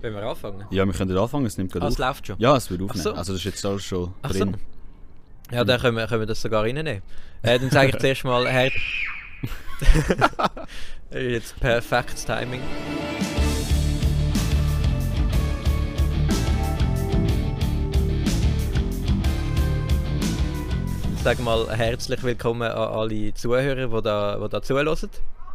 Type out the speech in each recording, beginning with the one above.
Wenn wir anfangen? Ja, wir können anfangen, es nimmt gerade Ah, es auf. läuft schon. Ja, es wird aufnehmen. so. Also das ist jetzt alles schon Ach so. drin. Ja, dann können wir, können wir das sogar reinnehmen. Äh, dann sage ich zuerst mal, Herr... Jetzt perfektes Timing. Sag mal herzlich willkommen an alle Zuhörer, die da, die da zuhören.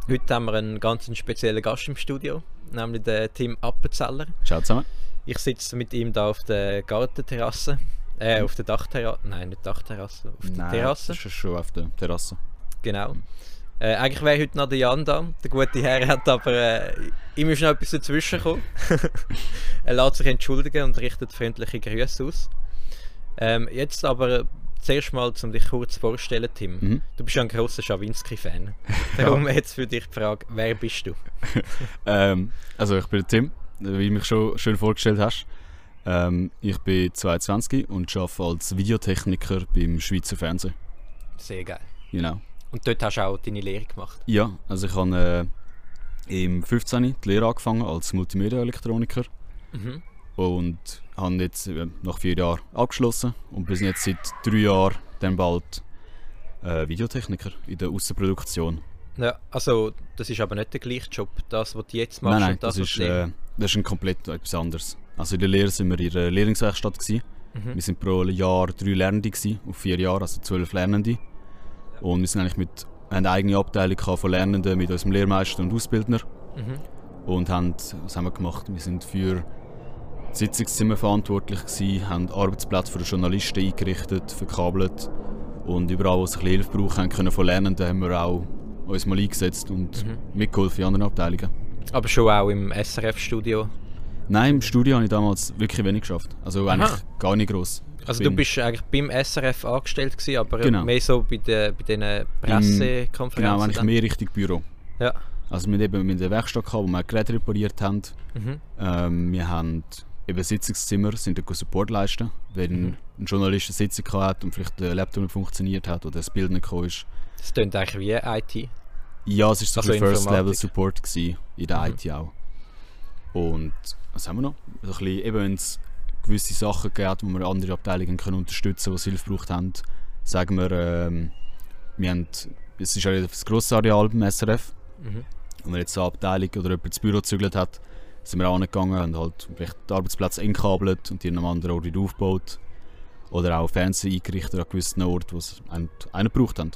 Heute haben wir einen ganz speziellen Gast im Studio, nämlich den Tim Appenzeller. Ciao zusammen. Ich sitze mit ihm da auf der Gartenterrasse. Äh, auf der Dachterrasse. Nein, nicht Dachterrasse. Auf der Nein, Terrasse. Das ist schon auf der Terrasse. Genau. Äh, eigentlich wäre heute noch der Jan da. Der gute Herr hat aber. Äh, ihm ist noch etwas dazwischen gekommen. er lässt sich entschuldigen und richtet freundliche Grüße aus. Ähm, jetzt aber zuerst mal, um dich kurz vorzustellen, Tim. Mhm. Du bist ja ein grosser Schawinski-Fan. Darum jetzt für dich die Frage: Wer bist du? Ähm, also ich bin Tim, wie du mich schon schön vorgestellt hast. Ähm, ich bin 22 und arbeite als Videotechniker beim Schweizer Fernsehen. Sehr geil. Genau. Und dort hast du auch deine Lehre gemacht. Ja, also ich habe äh, im 15. die Lehre angefangen als Multimedia-Elektroniker Mhm. und habe jetzt äh, nach vier Jahren abgeschlossen und bin jetzt seit drei Jahren dann bald äh, Videotechniker in der Außenproduktion. Ja, also das ist aber nicht der gleiche Job, das was du jetzt machst Nein, nein, und das, das was ist, du äh, das ist ein komplett etwas anderes. Also in der Lehre sind wir in der Lehrlingswerkstatt. Gewesen. Mhm. Wir sind pro Jahr drei Lernende, gewesen, auf vier Jahre, also zwölf Lernende. Und wir sind eigentlich mit haben eine eigene Abteilung von Lernenden mit unserem Lehrmeister und Ausbildner. Mhm. Und haben, was haben wir gemacht? Wir sind für Sitzungszimmer verantwortlich gewesen, haben Arbeitsplätze für die Journalisten eingerichtet, verkabelt. Und überall, wo es ein bisschen Hilfe braucht, haben können von Lernenden, haben wir auch uns mal eingesetzt und Mhm. mitgeholfen in anderen Abteilungen. Aber schon auch im SRF-Studio. Nein, im Studio habe ich damals wirklich wenig geschafft. Also eigentlich Aha. gar nicht gross. Ich Also du bist eigentlich beim SRF angestellt gewesen, aber Genau. mehr so bei den bei den Pressekonferenzen. Genau, eigentlich mehr Richtung Büro. Ja. Also wir haben eben mit der Werkstatt gehabt, wo wir Geräte repariert haben. Mhm. Ähm, wir haben eben Sitzungszimmer, sind dort Support leisten, wenn Mhm. ein Journalist eine Sitzung hat und vielleicht der Laptop nicht funktioniert hat oder das Bild nicht gekommen ist. Das klingt eigentlich wie IT. Ja, es war so Also ein bisschen First Level Informatik. Support gewesen, in der Mhm. IT auch. Und was haben wir noch? So ein bisschen, eben wenn es gewisse Sachen gibt, wo wir andere Abteilungen können unterstützen können, die Hilfe gebraucht haben, sagen wir, ähm, wir haben, es ist ja das grosse Areal beim SRF, Mhm. und wenn jetzt eine Abteilung oder jemand das Büro gezügelt hat, sind wir angegangen und halt vielleicht Arbeitsplätze eingekabelt und die an einem anderen Ort wieder aufgebaut. Oder auch Fernseher eingerichtet an gewissen Orten, wo es einen, einen gebraucht haben.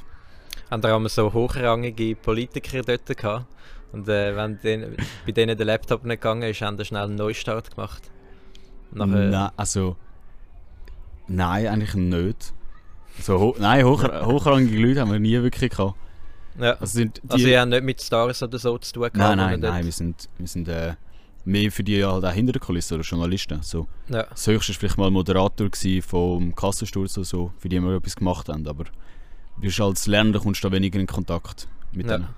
Haben da so hochrangige Politiker dort gehabt? Und äh, wenn den, bei denen der Laptop nicht gegangen ist, haben sie schnell einen Neustart gemacht. Nachher, Nein, also. Nein, eigentlich nicht. So, ho nein, hoch hochrangige Leute haben wir nie wirklich gehabt. ja. Also, sind die, Also ihr habt nicht mit Stars oder so zu tun gehabt? nein, nein, nein, wir sind, wir sind äh, mehr für die halt auch hinter der Kulisse oder Journalisten. So. Ja. Das höchste war vielleicht mal Moderator vom Kassensturz oder so, für die wir etwas gemacht haben. Aber du bist als Lernender kommst du da weniger in Kontakt mit Ja. denen.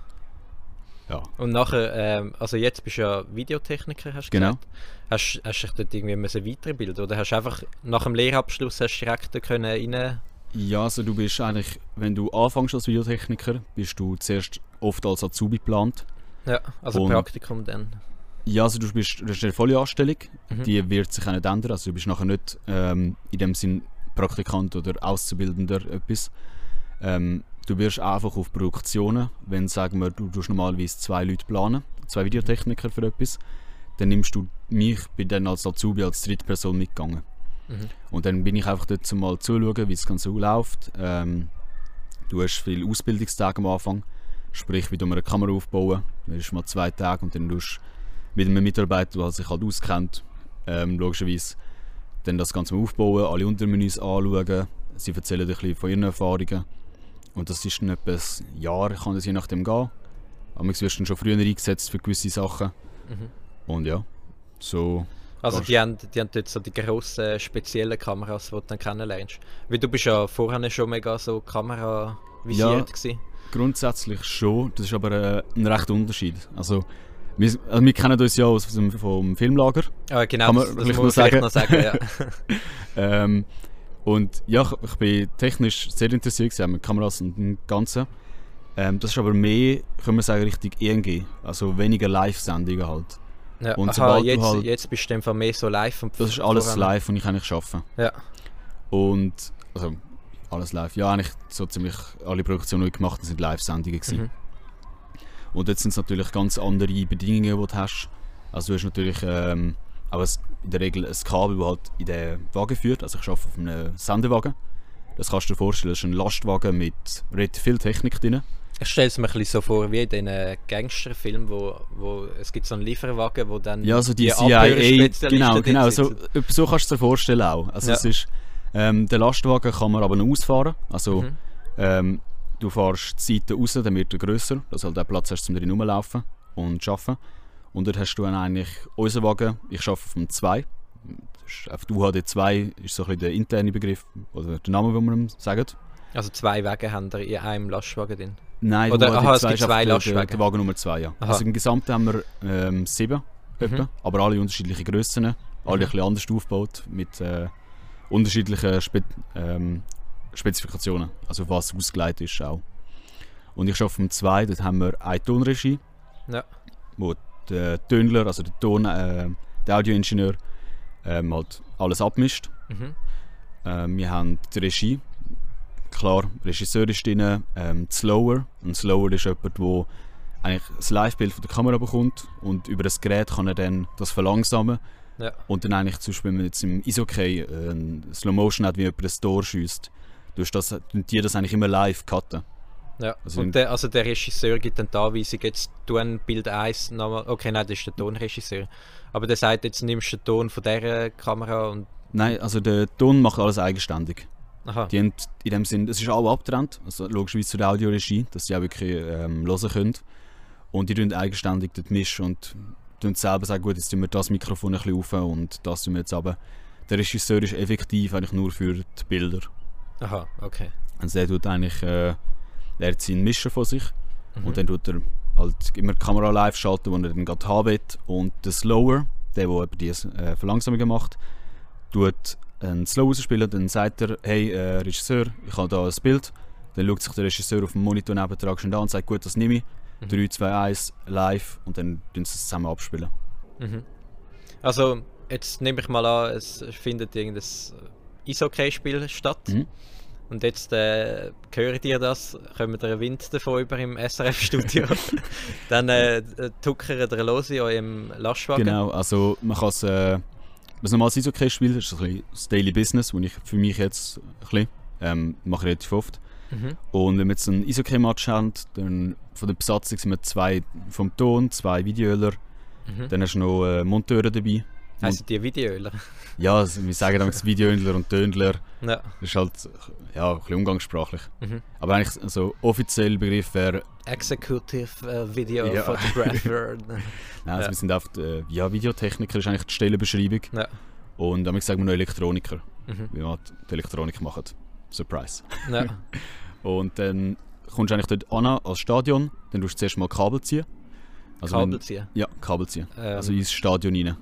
Ja. Und nachher, ähm, also jetzt bist du ja Videotechniker, hast du Genau. gesagt. Hast, hast du dich dort irgendwie müssen weiterbilden oder hast du einfach nach dem Lehrabschluss hast du direkt da können rein... Ja, also du bist eigentlich, wenn du anfängst als Videotechniker, bist du zuerst oft als Azubi geplant. Ja, also Und- Praktikum dann. Ja, also du bist, du hast eine volle Anstellung, Mhm. die wird sich auch nicht ändern. Also du bist nachher nicht ähm, in dem Sinn Praktikant oder Auszubildender etwas. Ähm, du wirst einfach auf Produktionen, wenn sagen wir, du tust normalerweise zwei Leute planen, zwei Videotechniker für etwas, dann nimmst du mich, bin dann als Azubi als dritte Person mitgegangen. Mhm. Und dann bin ich einfach dort mal zuschauen, wie das Ganze läuft. Ähm, du hast viele Ausbildungstage am Anfang, sprich wie du eine Kamera aufbauen. Dann ist mal zwei Tage und dann tust du mit einem Mitarbeiter, der sich halt auskennt, ähm, logischerweise dann das Ganze aufbauen, alle Untermenüs anschauen. Sie erzählen ein bisschen von ihren Erfahrungen. Und das ist dann etwa ein Jahr, kann das je nachdem gehen. Aber wirst du dann schon früher eingesetzt für gewisse Sachen. Mhm. Und ja, so Also die haben, die haben dort so die grossen, speziellen Kameras, die du dann kennenlernst. Weil du bist ja vorher schon mega so Kamera visiert gewesen. Grundsätzlich schon, das ist aber äh, ein rechter Unterschied. Also wir, also wir kennen uns ja aus dem, vom Filmlager. Ah, genau, Kann man das, das vielleicht muss noch man vielleicht noch sagen. Ja. Ähm, und ja, ich, ich bin technisch sehr interessiert mit Kameras und dem Ganzen. Ähm, das ist aber mehr, können wir sagen, Richtung ENG. Also weniger Live-Sendungen halt. Ja, Und aha, jetzt, halt- jetzt bist du einfach mehr so live und Das ist alles voran- live, was ich eigentlich arbeite. Ja. Und, also, alles live. Ja, eigentlich so ziemlich alle Produktionen, die ich gemacht habe, sind Live-Sendungen gewesen. Mhm. Und jetzt sind es natürlich ganz andere Bedingungen, die du hast. Also du hast natürlich ähm, auch in der Regel ein Kabel, das halt in den Wagen führt. Also ich arbeite auf einem Sendewagen. Das kannst du dir vorstellen, das ist ein Lastwagen mit relativ viel Technik drin. Ich stelle es mir ein bisschen so vor wie in diesen Gangsterfilmen, wo, wo es gibt so einen Lieferwagen, wo dann Ja, also die, Abhörspezialisten CIA, genau, genau, so, etwa so kannst du es dir vorstellen auch. Also Ja. es ist, ähm, der Lastwagen kann man aber noch ausfahren. Also Mhm. ähm, du fährst die Seite raus, dann wird er grösser, dass du halt auch Platz hast, um drin rumlaufen und zu arbeiten. Und dort hast du dann eigentlich unseren Wagen, ich arbeite auf dem 2. Das ist Auf der UHD 2 ist so ein bisschen der interne Begriff, oder der Name, den wir ihm sagen. Also zwei Wege haben wir in einem Lastwagen drin. Nein, Oder, der aha, es 2 gibt zwei der, der, Lastwagen. der Wagen Nummer 2, ja. Aha. Also im Gesamten haben wir ähm, sieben, Mhm. aber alle unterschiedliche Grössen, alle Mhm. ein bisschen anders aufgebaut, mit äh, unterschiedlichen Spe ähm, Spezifikationen, also was ausgelegt ist auch. Und ich arbeite am 2, dort haben wir eine Tonregie, Ja. wo der Tönler, also der Ton, äh, der Audioingenieur, ähm, halt alles abmischt. Mhm. Ähm, wir haben die Regie. Klar, Regisseur ist drin. Ähm, die Slower. Ein Slower ist jemand, der eigentlich das Live-Bild von der Kamera bekommt und über das Gerät kann er dann das verlangsamen. Ja. Und dann eigentlich zum Beispiel, wenn man jetzt im Isokay äh, ein Slow Motion hat, wie jemand ein Tor schießt, tust das, die das eigentlich immer live cutten. Ja. Also und der, also der Regisseur gibt dann die Anweisung, jetzt tu ein Bild 1 nochmal. Okay, nein, das ist der Tonregisseur. Aber der sagt, jetzt nimmst du den Ton von dieser Kamera und. Nein, also der Ton macht alles eigenständig. Aha. Die haben in dem Sinn, es ist auch abgetrennt, also logischerweise zu der Audioregie, dass sie auch wirklich ähm, hören können. Und die tun eigenständig dort mischen und tun selber sagen, gut, jetzt tun wir das Mikrofon ein bisschen auf und das tun wir jetzt aber. Der Regisseur ist effektiv eigentlich nur für die Bilder. Aha, okay. Also der tut eigentlich, äh, lernt seinen Mischer von sich Mhm. und dann tut er halt immer die Kamera live schalten, wo er dann gerade haben will. Und der Slower, der, der eben die äh, Verlangsamungen macht, tut einen Slow rausspielen, dann sagt er, hey äh, Regisseur, ich habe da ein Bild. Dann schaut sich der Regisseur auf dem Monitor nebendran schon an und sagt, gut, das nehme ich. Mhm. 3, 2, 1, live und dann tun sie es zusammen abspielen. Mhm. Also, jetzt nehme ich mal an, es findet irgendein Eishockey-Spiel statt. Mhm. Und jetzt äh, hört ihr das, kommt der Wind davon über im SRF-Studio. Dann äh, tuckert ihr los in eurem Lastwagen. Genau, also man kann es, äh, ein normales Eishockey-Spiel, das ist ein bisschen das Daily Business, das ich für mich jetzt ein bisschen, ähm, mache relativ oft. Mhm. Und wenn wir jetzt einen Eishockey-Match haben, dann von der Besatzung sind wir zwei vom Ton, zwei Videoöler, Mhm. dann hast du noch äh, Monteure dabei. Heissen die Videoöler? Ja, also wir sagen damals Videoöler und Tönler, Ja. das ist halt ja, ein bisschen umgangssprachlich. Mhm. Aber eigentlich, also offiziell Begriff wäre, Executive äh, Video Ja. Photographer. nein, also Ja. wir sind oft, äh, ja, Videotechniker ist eigentlich die Stellenbeschreibung. ja. Und damit sagen wir noch Elektroniker, Mhm. wie man die Elektronik machen. Surprise. ja. Und dann kommst du eigentlich dort an als Stadion, dann tust du zuerst mal Kabel ziehen. Also Kabel wenn- ziehen. Ja, Kabel ziehen. Ähm, Also ins Stadion rein.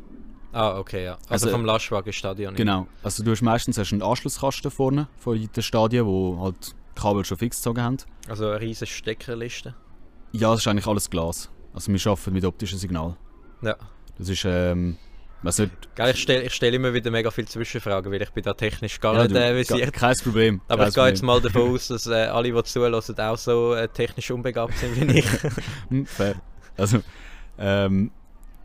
Ah, okay, ja. Also, Also- vom Lastwagenstadion. Genau. Also du hast meistens hast einen Anschlusskasten vorne vor den Stadien, wo halt Kabel schon fix gezogen haben. Also eine riesige Steckerliste. Ja, das ist eigentlich alles Glas. Also wir arbeiten mit optischem Signal. Ja. Das ist, ähm, also, Gell, ich stelle stell immer wieder mega viele Zwischenfragen, weil ich bin da technisch gar ja, nicht äh, versiert. kein Problem. Aber kein ich gehe jetzt mal davon aus, dass äh, alle, die zuhören, auch so äh, technisch unbegabt sind wie ich. Hm, fair. Also, ähm,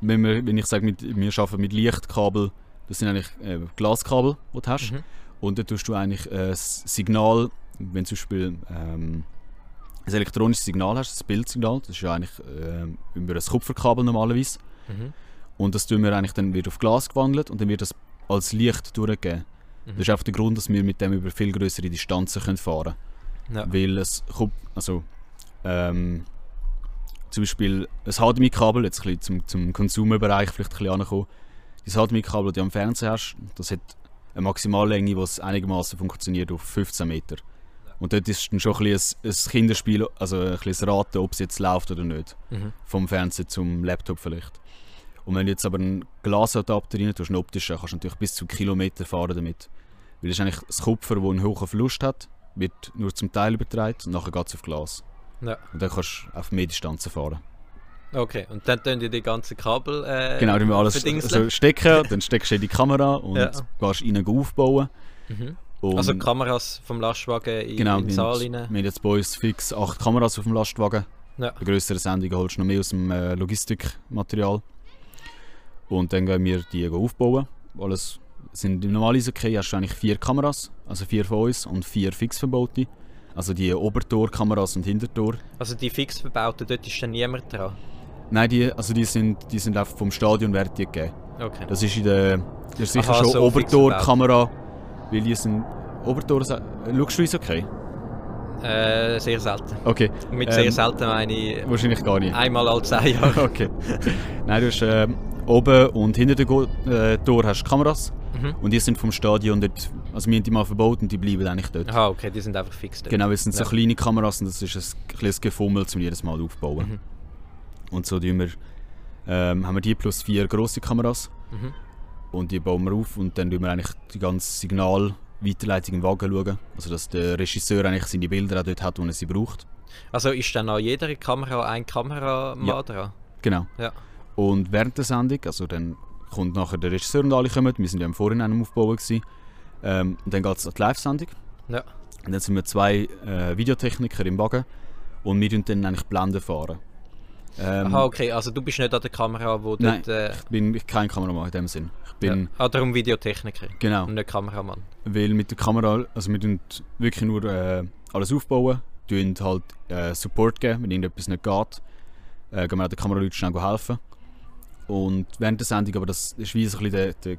wenn, wir, wenn ich sage, mit, wir arbeiten mit Lichtkabel, das sind eigentlich äh, Glaskabel, die du hast. Mhm. Und dann tust du eigentlich äh, das Signal, wenn du zum Beispiel ähm, ein elektronisches Signal hast, das Bildsignal, das ist ja eigentlich ähm, über ein Kupferkabel normalerweise. Mhm. Und das tun wir eigentlich dann wird auf Glas gewandelt und dann wird das als Licht durchgegeben. Mhm. Das ist einfach der Grund, dass wir mit dem über viel größere Distanzen können fahren Ja. können. Weil es also ähm, zum Beispiel ein HDMI-Kabel, jetzt ein bisschen zum, zum Consumer-Bereich vielleicht ein bisschen ankommen. Das HDMI-Kabel, das du am Fernseher hast, das hat eine Maximallänge, die einigermaßen funktioniert, auf 15 Meter. Und dort ist dann schon ein, bisschen ein, Kinderspiel, also ein bisschen Raten, ob es jetzt läuft oder nicht. Mhm. Vom Fernseher zum Laptop vielleicht. Und wenn du jetzt aber einen Glasadapter rein tust, einen optischen, kannst du natürlich bis zu Kilometer fahren damit. Weil das ist eigentlich das Kupfer, das einen hohen Verlust hat, wird nur zum Teil übertragen und nachher geht es auf Glas. Ja. Und dann kannst du auf mehr Distanzen fahren. Okay, und dann tun die die ganzen Kabel äh, Genau, musst alles also stecken, dann steckst du in die Kamera und Ja. gehst rein aufbauen. Mhm. Und Also Kameras vom Lastwagen in, genau, in den wir Saal rein. wir haben jetzt bei uns fix acht Kameras auf dem Lastwagen. Ja. Bei grösseren Sendungen holst du noch mehr aus dem äh, Logistikmaterial. Und dann gehen wir die aufbauen. Alles sind im normalen Eishockey hast du eigentlich vier Kameras, also vier von uns und vier fix verbaute. Also die Obertor-Kameras und Hintertor. Also die fix verbauten, dort ist dann niemand dran. Nein, die, also die sind, die sind einfach vom Stadion die gegeben. Okay. Das ist in der, das ist sicher Aha, schon so Obertor-Kamera, weil die sind Obertor. Äh, schaust du Eishockey? Äh, sehr selten. Okay, Mit Ähm, sehr selten meine ich wahrscheinlich gar nicht. einmal alle zehn Jahre. Okay. Nein, du hast ähm, oben und hinter dem Go äh, Tor hast du Kameras Mhm. und die sind vom Stadion dort, also wir haben die mal verbaut und die bleiben eigentlich dort. Aha, okay, die sind einfach fix dort. Genau, es sind so Ja. kleine Kameras und das ist ein kleines Gefummel, um jedes Mal aufzubauen. Mhm. Und so wir, ähm, haben wir die plus vier grosse Kameras Mhm. und die bauen wir auf und dann tun wir eigentlich die ganze Signalweiterleitung im Wagen schauen. Also dass der Regisseur eigentlich seine Bilder auch dort hat, wo er sie braucht. Also ist dann an jeder Kamera ein Kameramann Ja. dran? Genau. Ja. Und während der Sendung, also dann kommt nachher der Regisseur und alle kommen, wir sind ja im Vorhinein am Aufbauen gewesen, ähm, dann geht es an die Live-Sendung. Ja. Und dann sind wir zwei äh, Videotechniker im Wagen und wir fahren dann eigentlich Blenden fahren. Ähm, Aha, okay, also du bist nicht an der Kamera, wo Nein. dort... Äh, Ich bin kein Kameramann in dem Sinn. Ich bin, ja. Ah, darum Videotechniker genau, und nicht Kameramann. weil mit der Kamera, also wir tun wirklich nur äh, alles aufbauen, tun halt äh, Support geben, wenn irgendetwas nicht geht, äh, gehen wir auch den Kameraleuten schnell helfen. Und während der Sendung, aber das ist wie so ein bisschen der,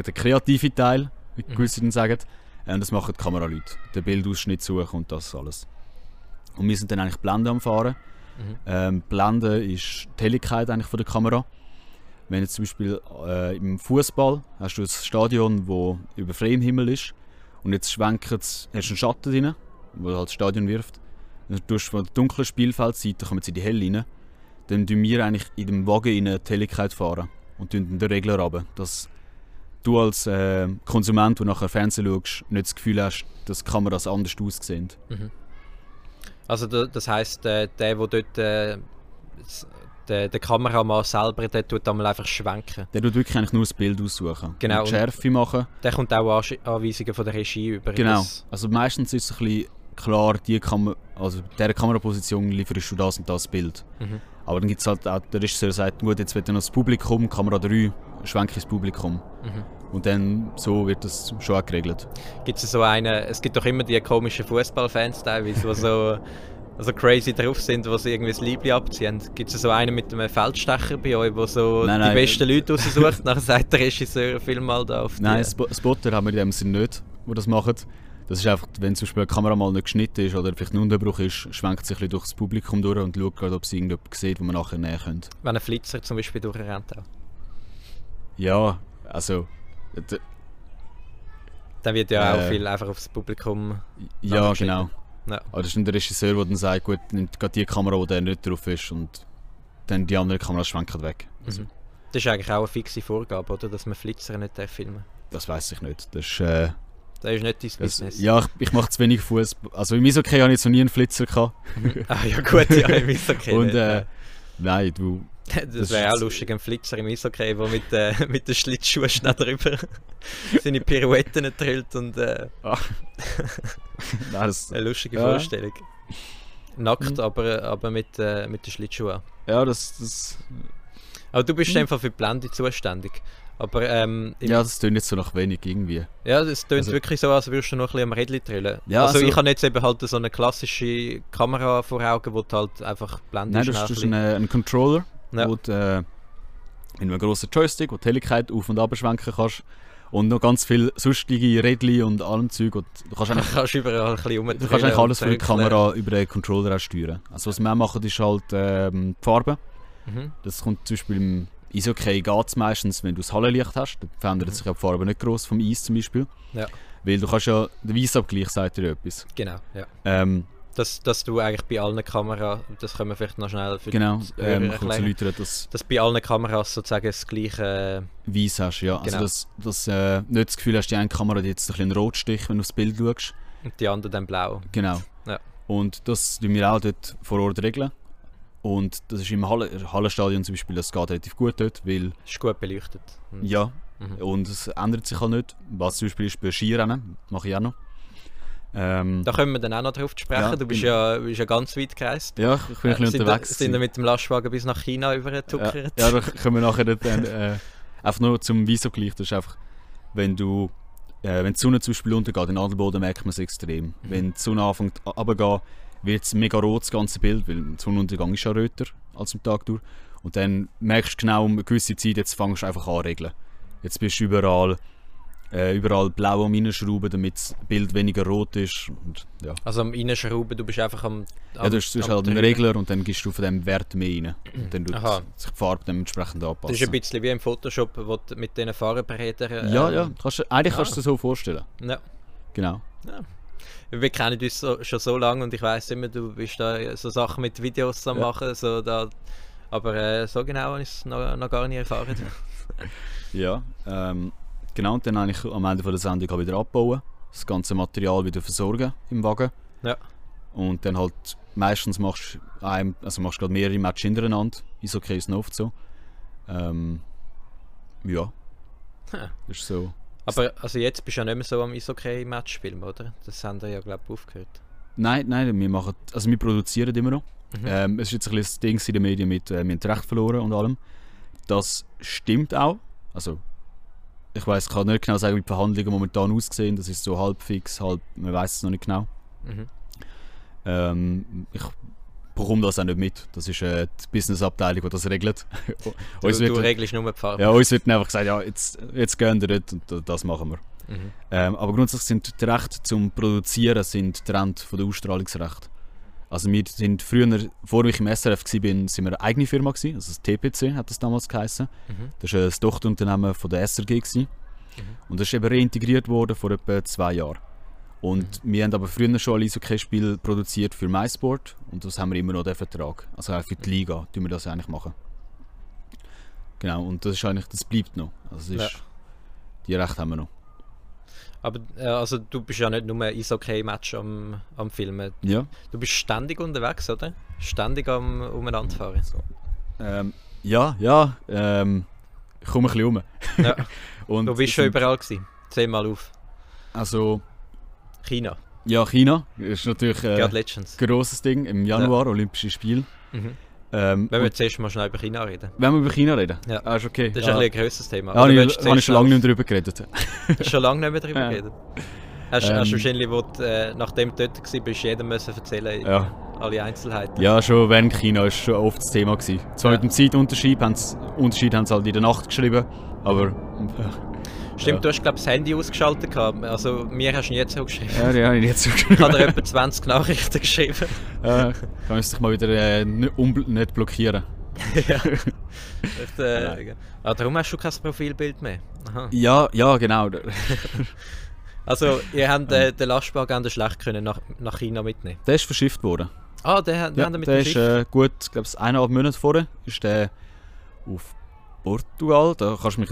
der, kreative Teil, wie Mhm. gewisse dann sagen, und das machen die Kameraleute. Den Bildausschnitt suchen und das alles. Und wir sind dann eigentlich Blende am Fahren. Mhm. Ähm, Blende ist die Helligkeit eigentlich von der Kamera. Wenn jetzt zum Beispiel äh, im Fußball hast du ein Stadion, wo über freiem Himmel ist und jetzt schwenkt es, hast du einen Schatten drin, wo halt das Stadion wirft. Dann tust du von der dunklen Spielfeldseite kommen sie in die helle rein. Dann tun wir eigentlich in dem Wagen rein die Helligkeit fahren und den Regler runter, dass du als äh, Konsument, der nachher Fernsehen schaust, nicht das Gefühl hast, dass die Kameras anders aussehen. Mhm. Also da- das heisst, äh, der, der dort... Äh, der, der Kameramann selber, der tut einmal einfach schwenken. Der tut wirklich eigentlich nur das Bild aussuchen. Genau, Und die Schärfe machen. Der kommt auch Anweisungen von der Regie über. Genau. Das, Also meistens ist es ein bisschen klar, die Kam also dieser Kameraposition lieferst du das und das Bild. Mhm. Aber dann gibt es halt auch, der Regisseur sagt, gut, jetzt wird dann noch das Publikum, Kamera 3, schwenke ins Publikum. Mhm. Und dann so wird das schon auch geregelt. Gibt es so einen, es gibt doch immer die komischen Fußballfans teilweise, die so, so crazy drauf sind, sie irgendwie das Liebling abziehen. Gibt es so einen mit einem Feldstecher bei euch, der so Nein, die nein. besten Leute raussucht? Nachher sagt der Regisseur, film mal da auf die... Nein, Sp Spotter haben wir in dem Sinne nicht, die das machen. Das ist einfach, wenn zum Beispiel eine Kamera mal nicht geschnitten ist oder vielleicht ein Unterbruch ist, schwenkt sich ein bisschen durch das Publikum durch und schaut gerade, ob sie irgendjemand sieht, wo man nachher näher könnte. Wenn ein Flitzer zum Beispiel durchrennt auch. Ja, also... Dann wird ja auch Äh. viel einfach aufs Publikum... Ja, genau. Ja. Aber das ist dann der Regisseur, der dann sagt, gut, nimmt gerade die Kamera, wo der nicht drauf ist und dann die andere Kamera schwenkt weg. Also, Mhm. Das ist eigentlich auch eine fixe Vorgabe, oder? Dass man Flitzer nicht darf filmen Das weiß ich nicht. Das ist, äh, Das ist nicht dein Business. ja, ich, ich mache zu wenig Fuß. Also im Eishockey habe ich jetzt noch nie einen Flitzer gehabt. Ah ja gut, ja, im Eishockey und äh, nein, du, Das, Das wäre auch lustig, ein Flitzer im Eishockey, der mit, äh, mit den Schlittschuhen schnell drüber seine Pirouetten drillt und äh, nein, das, eine lustige Ja. Vorstellung. Nackt, Mhm. aber, aber mit, äh, mit den Schlittschuhen. ja, das, das, Aber du bist Mhm. einfach für die Blende zuständig. Aber ähm, ja, das tönt jetzt so nach wenig irgendwie. ja, es tönt also- wirklich so, als würdest du noch ein bisschen am Rädchen drillen. Ja, also, also- ich habe jetzt eben halt so eine klassische Kamera vor Augen, wo du halt einfach Blende Nein, du hast ein einen Controller, Ja. wo du, äh, mit einem grossen Joystick, wo die Helligkeit auf- und abschwenken kannst. Und noch ganz viel sonstige Rädchen und allem Zeug. Und du kannst eigentlich kannst überall ein bisschen Du kannst eigentlich alles für die. Kamera über den Controller auch steuern. Also was wir auch machen, ist halt ähm, die Farbe. Mhm. Das kommt zum Beispiel im Eishockey geht es meistens, wenn du das Hallenlicht hast. Dann verändert Mhm. sich auch die Farbe nicht groß vom Eis zum Beispiel. Ja. Weil du kannst ja, der Weissabgleich sagt dir etwas. Genau, ja. Ähm, Dass, dass du eigentlich bei allen Kameras, das können wir vielleicht noch schnell für genau, die ähm, erklären, erläutern, dass dass bei allen Kameras sozusagen das gleiche... du Weiss hast. Ja. Also Genau. dass, dass äh, nicht das Gefühl hast, die eine Kamera hat jetzt ein bisschen einen Rotstich, wenn du aufs Bild schaust. Und die andere dann blau. Genau. Ja. Und das tun wir auch dort vor Ort regeln. Und das ist im Halle Hallenstadion zum Beispiel, das geht relativ gut dort, weil Ist gut beleuchtet. Und- ja, Mhm. und es ändert sich halt nicht. Was zum Beispiel ist bei Skirennen, mache ich auch noch. Ähm, Da kommen wir dann auch noch drauf zu sprechen. Ja, du bist bin- ja, bist ja ganz weit gereist. ja, ich bin ein bisschen sind, unterwegs. da, sind gewesen. da mit dem Lastwagen bis nach China Ja, übergetuckert? ja, da können wir nachher dann, äh, einfach nur zum Wieso-Gleich. Das ist einfach, wenn du, äh, wenn die Sonne zum Beispiel untergeht, in Adelboden merkt man es extrem. Wenn die Sonne anfängt runterzugehen, wird es mega rot, das ganze Bild, weil der Sonnenuntergang ist ja röter als am Tag durch. Und dann merkst du genau um eine gewisse Zeit, jetzt fängst du einfach an regeln. Jetzt bist du überall, äh, überall blau am Reinschrauben, damit das Bild weniger rot ist. Und, ja. Also am Reinschrauben, du bist einfach am. am Ja, du hast, du hast am halt einen. Regler und dann gibst du von dem Wert mehr rein. Und dann tut sich die Farbe dementsprechend anpassen. Das ist ein bisschen wie im Photoshop, wo du mit diesen Farbenrädern. Ja, ähm, ja, kannst, du- eigentlich ah. kannst du dir so vorstellen. ja. Genau. Wir kennen uns so, schon so lange und ich weiß immer, du bist da so Sachen mit Videos am Ja. machen, so da, aber äh, so genau habe ich es noch, noch gar nicht erfahren. Ja, ähm, genau. Und dann eigentlich am Ende von der Sendung wieder abbauen, das ganze Material wieder versorgen im Wagen. Ja. Und dann halt meistens machst du einem, also machst gerade mehrere Matches hintereinander. Ist okay, ist oft so. Ähm, ja. Das ist so. Aber also jetzt bist du ja nicht mehr so am Eishockey-Match filmen, oder? Das haben wir ja, glaube ich, aufgehört. Nein, nein, wir machen, also wir produzieren immer noch. Mhm. Ähm, es ist jetzt ein bisschen das Ding in den Medien mit, äh, wir haben das Recht verloren und allem. Das stimmt auch. Also, ich weiß, ich kann nicht genau sagen, wie die Verhandlungen momentan aussehen. Das ist so halb fix, halb, man weiß es noch nicht genau. Mhm. Ähm, ich bekomme das auch nicht mit. Das ist äh, die Business-Abteilung, die das regelt. Du, uns, du wird, regelst nur die Farbe. ja, uns wird einfach gesagt, ja, jetzt, jetzt gehen wir dort und da- das machen wir. Mhm. Ähm, aber grundsätzlich sind die Rechte zum Produzieren sind Trend von der Ausstrahlungsrecht. Also wir sind früher, bevor ich im SRF war, bin, sind wir eine eigene Firma gewesen, also das TPC hat das damals geheißen. Mhm. Das war ein Tochterunternehmen von der SRG gewesen. und das ist eben reintegriert worden vor etwa zwei Jahren. Und wir haben aber früher schon ein Eishockey-Spiel produziert für MySport und das haben wir immer noch den Vertrag. Also auch für die Liga tun wir das eigentlich machen. Genau, und das ist eigentlich, das bleibt noch. Also ist, Ja. die Rechte haben wir noch. Aber äh, also du bist ja nicht nur ein Eishockey-Match am, am Filmen. Ja. Du bist ständig unterwegs, oder? Ständig am umeinanderfahren. Ähm, ja, ja, ähm, ich komme ein bisschen um. Ja. Und Du bist schon überall gewesen. Zehnmal auf. Also, China. ja, China ist natürlich äh, ein grosses Ding. Im Januar, Olympische Spiele. Mhm. Ähm, Wenn wir zuerst mal schnell über China reden. wenn wir über China reden? Ja. Ah, ist okay. Das ist ja. ein, ein grösseres Thema. Ja, Oder ich, habe ich schon lange nicht mehr darüber geredet. Schon lange nicht mehr darüber Ja. geredet? Hast, Ähm. hast du wahrscheinlich, wo du, äh, nachdem du dort warst, bist, jedem müssen erzählen, Ja. alle Einzelheiten. Ja, schon während China ist schon oft das Thema gewesen. Zwar Ja. mit dem Zeitunterschied, haben sie, Unterschied haben sie halt in der Nacht geschrieben, aber Stimmt, ja. du hast glaube das Handy ausgeschaltet gehabt. Also mir hast du nie zurückgeschrieben. ja, die habe ich nicht so Ich habe dir etwa 20 Nachrichten geschrieben. Ja, kann ich dich mal wieder äh, nicht, blockieren. ja. Echt, äh, ah, darum hast du kein Profilbild mehr. Aha. Ja, ja, genau. Also, ihr habt äh, den Lastwagen schlecht können nach, nach China mitnehmen. Der ist verschifft worden. Ah, haben- den Ja, haben ihr mit der ist äh, gut, ich glaube, eineinhalb Monate vorher ist der auf Portugal. Da kannst du mich,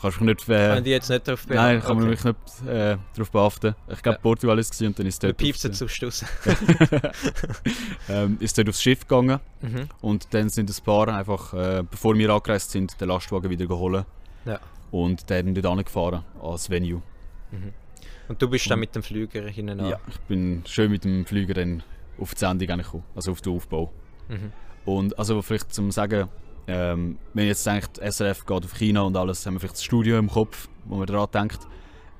kannst du mich nicht. Äh, Haben die jetzt nicht drauf nein, kann man okay. mich nicht äh, darauf behaften. Ich glaube, Ja. Portugal ist es und dann ist Du dort, piepst jetzt aufs Stoss. ähm, ist dort aufs Schiff gegangen mhm. und dann sind ein paar einfach, äh, bevor wir angereist sind, den Lastwagen wieder geholt. Ja. Und der dann dort angefahren als Venue. Und du bist dann mit dem Flüger hinein. Ja, ich bin schön mit dem Flüger dann auf die Sendung gekommen, also auf den Aufbau. Mhm. Und also vielleicht zum sagen, ähm, wenn jetzt denkt, SRF geht auf China und alles, haben wir vielleicht das Studio im Kopf, wo man daran denkt.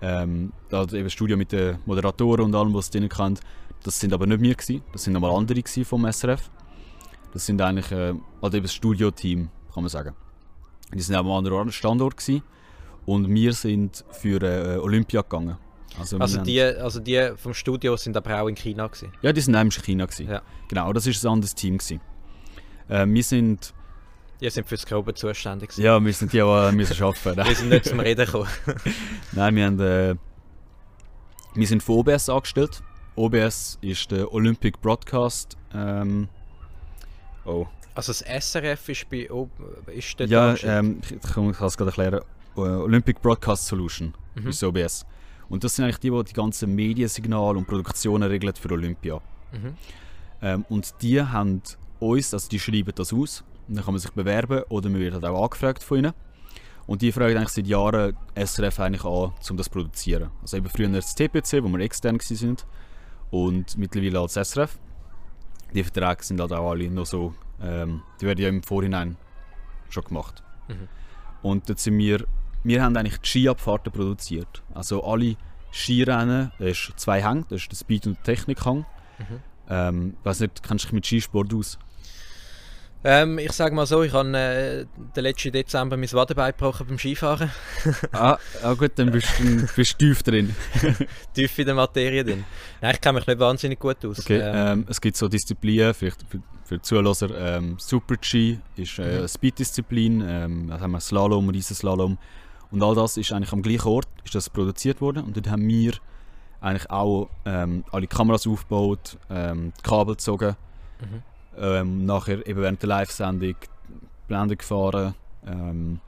Ähm, hat eben das Studio mit den Moderatoren und allem, was es drin kann. Das sind aber nicht wir gewesen, das sind nochmal andere gewesen vom SRF. Das sind eigentlich äh, also eben das Studio-Team, kann man sagen. Die sind auch am anderen Standort gewesen. und wir sind für äh, Olympia gegangen. Also, Also haben- die, also die vom Studio sind aber auch in China gewesen. ja, die sind nämlich in China gewesen. Ja. Genau, das ist ein anderes Team gewesen. Äh, wir sind Die sind fürs Grobe zuständig gewesen. Ja, wir sind die, die müssen arbeiten. Die sind nicht zum Reden gekommen. Nein, wir, haben, äh, wir sind von OBS angestellt. OBS ist der Olympic Broadcast. Ähm, oh. Also das SRF ist bei ob ist dort Ja, ähm, ich, ich kann es gerade erklären. Äh, Olympic Broadcast Solution Mhm. ist OBS. Und das sind eigentlich die, die die ganzen Mediensignale und Produktionen regeln für Olympia. Mhm. Ähm, und die haben uns, also die schreiben das aus. Dann kann man sich bewerben oder man wird halt auch angefragt von ihnen. Und die fragen eigentlich seit Jahren SRF eigentlich an, um das zu produzieren. Also eben früher das TPC, wo wir extern sind und mittlerweile als SRF. Die Verträge sind halt auch alle noch so, ähm, die werden ja im Vorhinein schon gemacht. Mhm. Und dort sind wir, wir haben eigentlich die Skiabfahrten produziert. Also alle Skirennen, das ist zwei Hänge, das ist der Speed- und Technikhang. Mhm. Ähm, weiß nicht, kennst du dich mit Skisport aus? Ähm, ich sage mal so, ich habe äh, den letzten Dezember mein Wadenbein gebrochen beim Skifahren. ah, ah gut, dann bist du bist tief drin. Tief in der Materie drin. Nein, ich kenne mich nicht wahnsinnig gut aus. Okay, Ähm, ähm, es gibt so Disziplinen, vielleicht für, für Zuhörer, ähm, Super-G ist äh, Mhm. Speed-Disziplin, ähm, dann haben wir Slalom, Riesenslalom und all das ist eigentlich am gleichen Ort ist das produziert worden und dort haben wir eigentlich auch ähm, alle Kameras aufgebaut, ähm, Kabel gezogen, Mhm. Ähm, nachher eben während der Live-Sendung Blende gefahren. Ähm,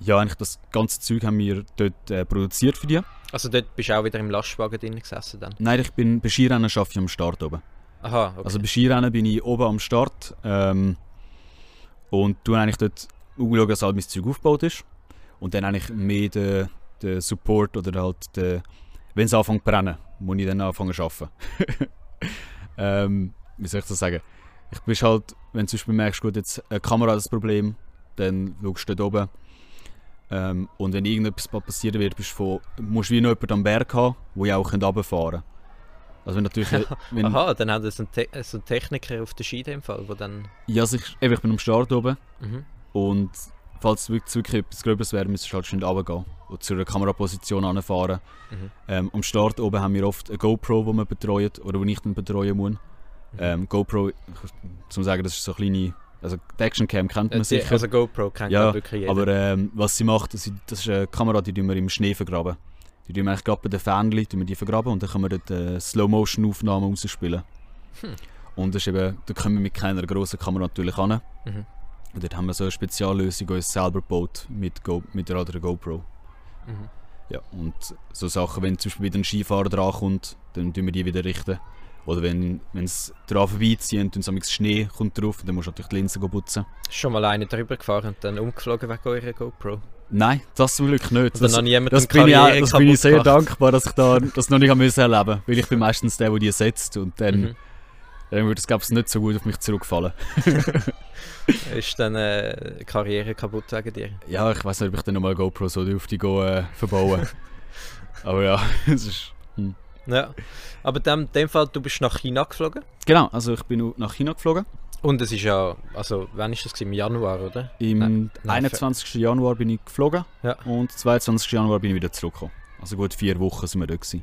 ja, eigentlich das ganze Zeug haben wir dort äh, produziert für die. also dort bist du auch wieder im Lastwagen drin gesessen dann? Nein, ich bin bei Skirennen arbeite ich am Start oben. Aha, okay. Also bei Skirennen bin ich oben am Start ähm, und tue eigentlich dort schauen, dass all mein Zeug aufgebaut ist. Und dann eigentlich mehr den, den Support oder halt den, wenn es anfängt zu brennen, muss ich dann anfangen zu arbeiten. ähm, wie soll ich das sagen? Ich bin halt, wenn du zum Beispiel merkst, gut, jetzt eine Kamera hat das Problem, dann schaust du dort oben. Ähm, und wenn irgendetwas passieren wird, bist von, musst du wie noch jemanden am Berg haben, wo ich auch runterfahren kann. Also wenn natürlich... Wenn, Aha, dann hat es einen, Te so einen Techniker auf der in dem Fall, wo dann... Ja, also ich, eben, ich bin am Start oben Mhm. und falls es wirklich, wirklich etwas Gröbes wäre, müsstest du halt schnell runtergehen und zu einer Kameraposition anfahren. Mhm. Ähm, am Start oben haben wir oft eine GoPro, die man betreut oder die ich dann betreuen muss. Mhm. Ähm, GoPro, zum sagen, das ist so eine kleine, also die Actioncam kennt man Äh, die- sicher, Also GoPro kennt Ja, wirklich jeder. aber ähm, was sie macht, das ist, das ist eine Kamera, die wir im Schnee vergraben. Die tun wir eigentlich gerade bei den Fähnchen, tun wir die vergraben und dann können wir dort äh, Slow-Motion-Aufnahmen rausspielen. Hm. Und das ist eben, da können wir mit keiner grossen Kamera natürlich an. Mhm. Und dort haben wir so eine Speziallösung uns selber gebaut mit, Go mit der anderen GoPro. Mhm. Ja, und so Sachen, wenn zum Beispiel wieder ein Skifahrer drankommt, dann tun wir die wieder richten. Oder wenn es dran vorbeiziehen und dann Schnee kommt drauf, dann musst du natürlich die Linsen putzen. Ist schon mal einer drüber gefahren und dann umgeflogen wegen eurer GoPro. Nein, das zum Glück nicht. Das, noch niemand das, bin ich, auch- das bin ich sehr gemacht. dankbar, dass ich da, das noch nicht erleben musste. Weil ich bin meistens der, der die setzt und dann, Mhm. dann würde es glaube ich nicht so gut auf mich zurückfallen. Ist dann äh, Karriere kaputt wegen dir? Ja, ich weiß nicht, ob ich dann nochmal GoPro so go, äh, verbauen. Aber ja, es ist... Ja. Aber in dem, dem Fall, du bist nach China geflogen. Genau, also ich bin nach China geflogen. Und es ist ja, also wann ist das? gewesen? Im Januar, oder? Im Nein, nein, 21. Januar bin ich geflogen Ja. und 22. Januar bin ich wieder zurückgekommen. Also gut vier Wochen sind wir da gewesen.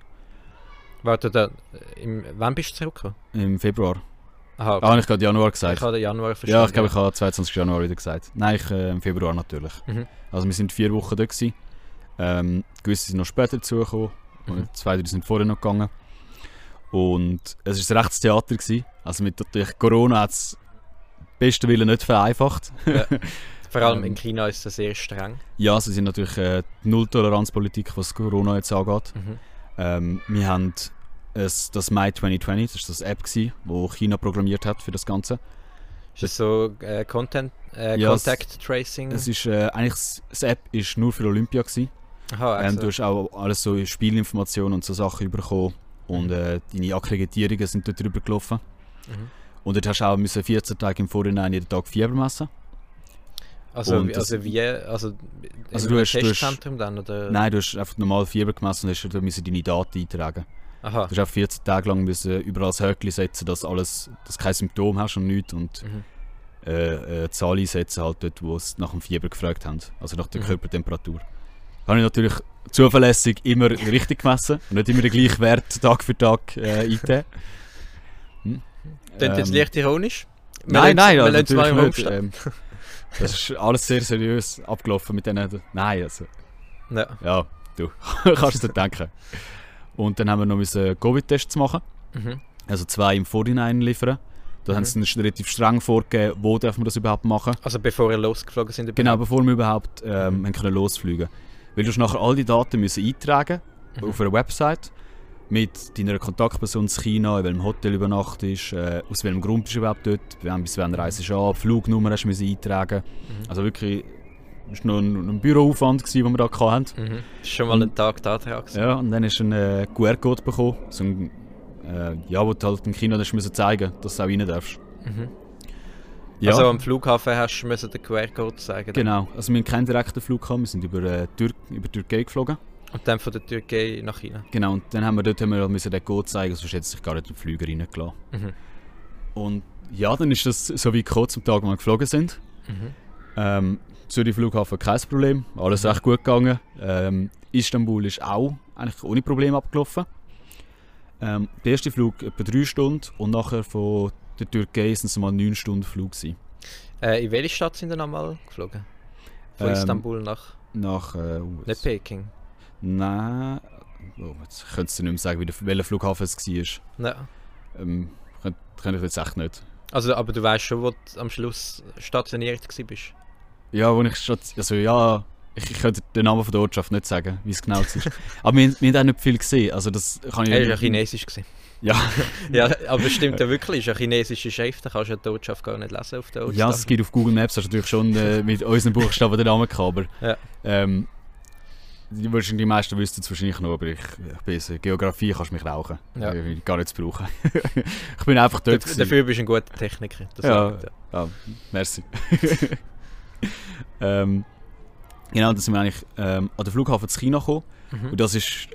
Warte, da, im, wann bist du zurückgekommen? Im Februar. Aha, Ah, habe ich gerade Januar gesagt. ich habe den Januar verstanden. Ja, ich glaube, ich habe 22. Januar wieder gesagt. Nein, ich, äh, im Februar natürlich. Mhm. Also wir sind vier Wochen da gewesen. Ähm, gewisse sind noch später dazugekommen. Mhm. Zwei, drei sind vorher noch gegangen. Und es war ein rechtes Theater. Gewesen. Also mit natürlich Corona hat es besten Willen nicht vereinfacht. Vor allem Ähm. in China ist das sehr streng. Ja, sie sind natürlich äh, die Nulltoleranzpolitik, was Corona jetzt angeht. Mhm. Ähm, wir haben es, das Mai 2020, das war das App, gewesen, wo China programmiert hat für das Ganze. Ist das so äh, Content, äh, Ja, es- Contact Tracing? Es ist, äh, eigentlich, das- das App ist nur für Olympia. Gewesen. Aha, Ähm, also, du hast auch alles so Spielinformationen und so Sachen bekommen. Und äh, deine Akkreditierungen sind dort drüber gelaufen. mhm. Und dort hast du auch müssen 14 Tage im Vorhinein jeden Tag Fieber messen. also, und das- also wie, also, Also du hast- du hast- Testzentrum dann, oder? Nein, du hast einfach normal Fieber gemessen und hast da müssen deine Daten eintragen. Aha, Du hast auch 14 Tage lang müssen überall das Höckli setzen, dass alles, dass du kein Symptom hast und nichts. Und mhm. äh, äh, Zahl einsetzen, halt dort, wo sie nach dem Fieber gefragt haben. Also nach der Mhm. Körpertemperatur. Habe ich natürlich zuverlässig immer richtig gemessen und nicht immer den gleichen Wert Tag für Tag äh, eingegeben. Hm. Klingt jetzt Ähm, leicht ironisch? Wir Nein, nein, wir also mal natürlich im nicht. Ähm, das ist alles sehr seriös abgelaufen mit denen. Nein, also. Ja. ja, du kannst dir denken. Und dann haben wir noch müssen Covid-Tests machen. Mhm. Also zwei im Vorhinein liefern. Da Mhm. haben sie uns relativ streng vorgegeben, wo dürfen wir das überhaupt machen. Also bevor ihr losgeflogen sind? Genau, bevor wir überhaupt ähm, Mhm. können losfliegen Weil du nachher all die Daten müssen eintragen Mhm. auf einer Website mit deiner Kontaktperson in China, in welchem Hotel übernachtest, äh, aus welchem Grund bist du überhaupt dort, wann bis wann reist du an, Flugnummer hast du müssen eintragen. Mhm. Also wirklich, es war noch ein, ein Büroaufwand, gewesen, den wir da hatten. Mhm. Schon mal ein Tag da dran. Ja, und dann hast du einen äh, QR-Code bekommen, so ein, äh, ja, wo du halt in China zeigen dass du auch rein darfst. Mhm. Ja, Also am Flughafen hast du müssen den QR-Code zeigen. genau. Also wir haben keinen direkten Flug gehabt, wir sind über, äh, Tür über die Türkei geflogen. Und dann von der Türkei nach China. Genau, und dann haben wir dort haben wir müssen den Code zeigen, sonst hätte sich gar nicht den Flüger reingelassen. Mhm. Und ja, dann ist das so wie gekommen zum Tag, wo wir geflogen sind. Mhm. Ähm, Zürich Flughafen kein Problem, alles recht gut gegangen. Ähm, Istanbul ist auch eigentlich ohne Probleme abgelaufen. Ähm, der erste Flug etwa drei Stunden und nachher von der Türkei sind es mal neun Stunden Flug gewesen. Äh, in welche Stadt sind ihr nochmal geflogen? Von Ähm, Istanbul nach. Nach äh, Nicht Peking. Nein, oh, jetzt könntest du nicht mehr sagen, wie der, welcher Flughafen es war. Ja. Ähm, kann, kann ich jetzt echt nicht. Also, aber du weißt schon, wo du am Schluss stationiert bist. Ja, wo ich schon, also ja, ich, ich könnte den Namen von der Ortschaft nicht sagen, wie es genau war. Aber wir, wir haben auch nicht viel gesehen, also das kann ich Er war ja chinesisch. Gewesen. Ja, Ja, aber stimmt ja wirklich, ist eine chinesische Schrift, da kannst du ja die Botschaft gar nicht lesen auf der ja, es gibt auf Google Maps hast du natürlich schon äh, mit unseren Buchstaben den Namen gehabt, aber Ja. ähm, die, wahrscheinlich die meisten wüssten es wahrscheinlich noch, aber ich, ich bin so, Geografie kannst du mich rauchen. Ja. Ich will gar nicht zu brauchen. ich bin einfach dort. Dafür, dafür bist du ein guter Techniker. Ja. sagt er. Ja, merci. ähm, genau, dann sind wir eigentlich ähm, an den Flughafen zu China gekommen. Mhm. Und das ist,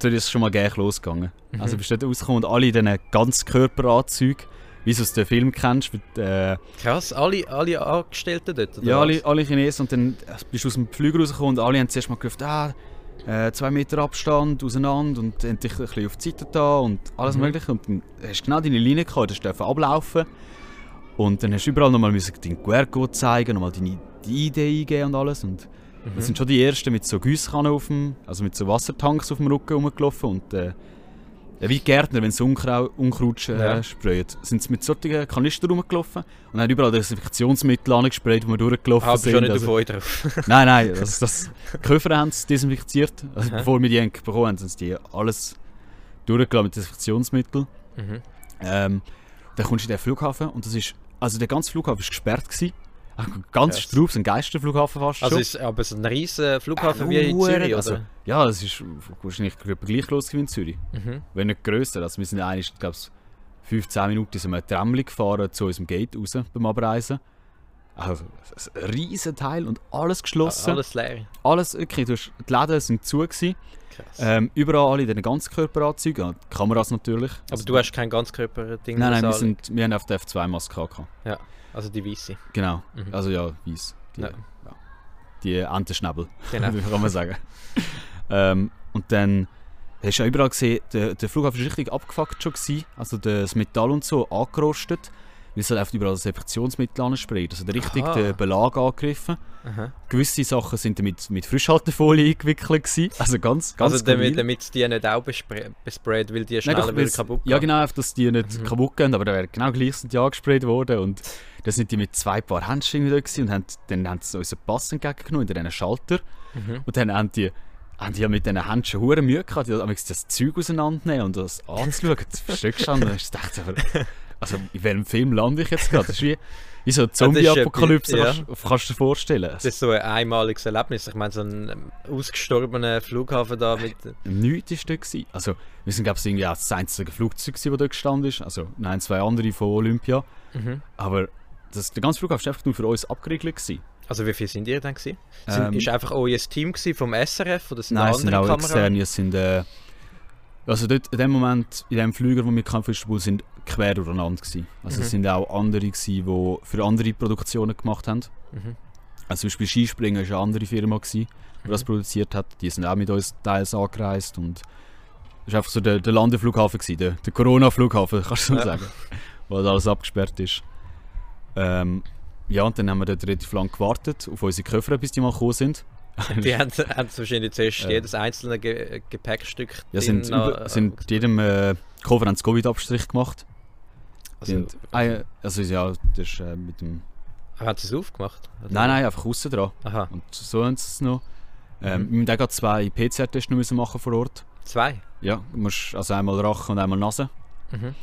dort ist es schon mal gleich losgegangen. Mhm. Also bist du dort rausgekommen und alle in diesen Ganzkörperanzügen, wie du es dem Film kennst, mit, äh, Krass, alle, alle Angestellten dort? Ja, alle, alle Chinesen und dann äh, bist du aus dem Flüger rausgekommen und alle haben zuerst mal gerufen, ah, äh, zwei Meter Abstand auseinander und haben dich ein bisschen auf die Seite da und alles Mhm. mögliche. Und dann hast du genau deine Linie gehabt, das dürfen ablaufen. Und dann hast du überall nochmal deinen QR-Code zeigen, nochmal deine die ID eingeben und alles. Und Mhm. das sind schon die ersten mit so Gießkannen auf dem, also mit so Wassertanks auf dem Rücken rumgelaufen und äh, ja, wie Gärtner, wenn sie Unkrau Unkraut äh, Ja. sprayen, sind sie mit solchen Kanistern rumgelaufen und haben überall Desinfektionsmittel angesprayt, wo wir durchgelaufen aber sind. schon nicht also, auf euch drauf. nein, nein, das, das die Köfer haben es desinfiziert. Also Aha. bevor wir die bekommen haben, sind sie die alles durchgelassen mit Desinfektionsmitteln. mhm. Ähm, dann kommst du in den Flughafen und das ist, also der ganze Flughafen war gesperrt gewesen. Ganz Krass. Straub, ein Geisterflughafen fast Also schon. ist aber so ein riesen Flughafen Ah, wie in Zürich, oder? also, Ja, das ist wahrscheinlich gleich groß wie in Zürich. Mhm. Wenn nicht grösser. Also wir sind eigentlich, glaube ich, 15 Minuten sind wir Tramli gefahren zu unserem Gate raus beim Abreisen. Also ein riesen Teil und alles geschlossen. Alles leer. Alles, wirklich, du hast, die Läden sind zu gewesen. Ähm, überall alle in diesen Ganzkörperanzügen, ja, die Kameras natürlich. aber du hast kein Ganzkörper-Ding Nein, nein, wir, sind, wir haben auf der F2-Maske gehabt. anlegen. Also die weiße. Genau, Mhm. also ja, weiss. Die, Ja. ja. die Entenschnäbel, Genau. kann man sagen. ähm, und dann hast du ja überall gesehen, der, der Flughafen war richtig abgefuckt schon. Gewesen. Also das Metall und so angerostet, weil es halt einfach überall das Infektionsmittel ansprayt. Also richtig Aha. den Belag angegriffen. Aha. Gewisse Sachen sind mit, mit Frischhaltefolie eingewickelt gewesen. Also ganz, ganz Also damit, damit die nicht auch bespray- besprayt, weil die Nein, schneller weil's- kaputt Ja gehen. genau, einfach, dass die nicht Mhm. kaputt gehen, aber da wäre genau gleich sind die angesprayt worden und dann sind die mit zwei Paar Handschuhen da gewesen und haben, dann haben sie unseren Pass entgegengenommen in diesen Schalter Mhm. und dann haben die, haben die ja mit diesen Handschuhen hure Mühe gehabt, die, haben das Zeug auseinandernehmen und das anzuschauen, das versteckst du an, dann du gedacht, aber, also in welchem Film lande ich jetzt gerade? Das ist wie, wie so eine Zombie-Apokalypse, etwas- kannst, kannst du dir vorstellen. Das ist so ein einmaliges Erlebnis. Ich meine, so ein ähm, ausgestorbener Flughafen da mit. Nichts war dort. gewesen. Also, wir sind, glaube ich, irgendwie auch das einzige Flugzeug, das dort gestanden ist. Also, nein, zwei andere von Olympia. Mhm. Aber das, der ganze Flughafen war einfach nur für uns abgeriegelt. Gewesen. Also wie viele sind ihr dann gewesen? Sind, Ähm, ist einfach euer Team vom SRF oder sind Nein, es sind andere auch Kameras? externe. Es sind, äh, also dort, in dem Moment, in dem Flüger, wo wir kamen, Istanbul, sind quer durcheinander gewesen. Also Mhm. es sind auch andere gewesen, die für andere Produktionen gemacht haben. Mhm. Also zum Beispiel Skispringen war eine andere Firma, gewesen, die das Mhm. produziert hat. Die sind auch mit uns teils angereist und das war einfach so der, der Landeflughafen, gewesen, der, der Corona-Flughafen, kannst du so Ja. sagen. Halt alles abgesperrt ist. Ähm, ja, und dann haben wir dort relativ lange gewartet auf unsere Koffer, bis die mal gekommen sind. Die haben, haben wahrscheinlich zuerst Ja. jedes einzelne Ge Gepäckstück Ja, sind, noch, über, sind jedem äh, Koffer einen Covid-Abstrich gemacht. Also, sind, ah, ja, also ja, das ist äh, mit dem... Haben sie es aufgemacht? Oder? Nein, nein, einfach außen dran. Aha, Und so haben sie es noch. Ähm, Mhm. Wir mussten zwei PCR-Tests noch müssen machen vor Ort. zwei? Ja, du musst also einmal Rachen und einmal Nase. Mhm.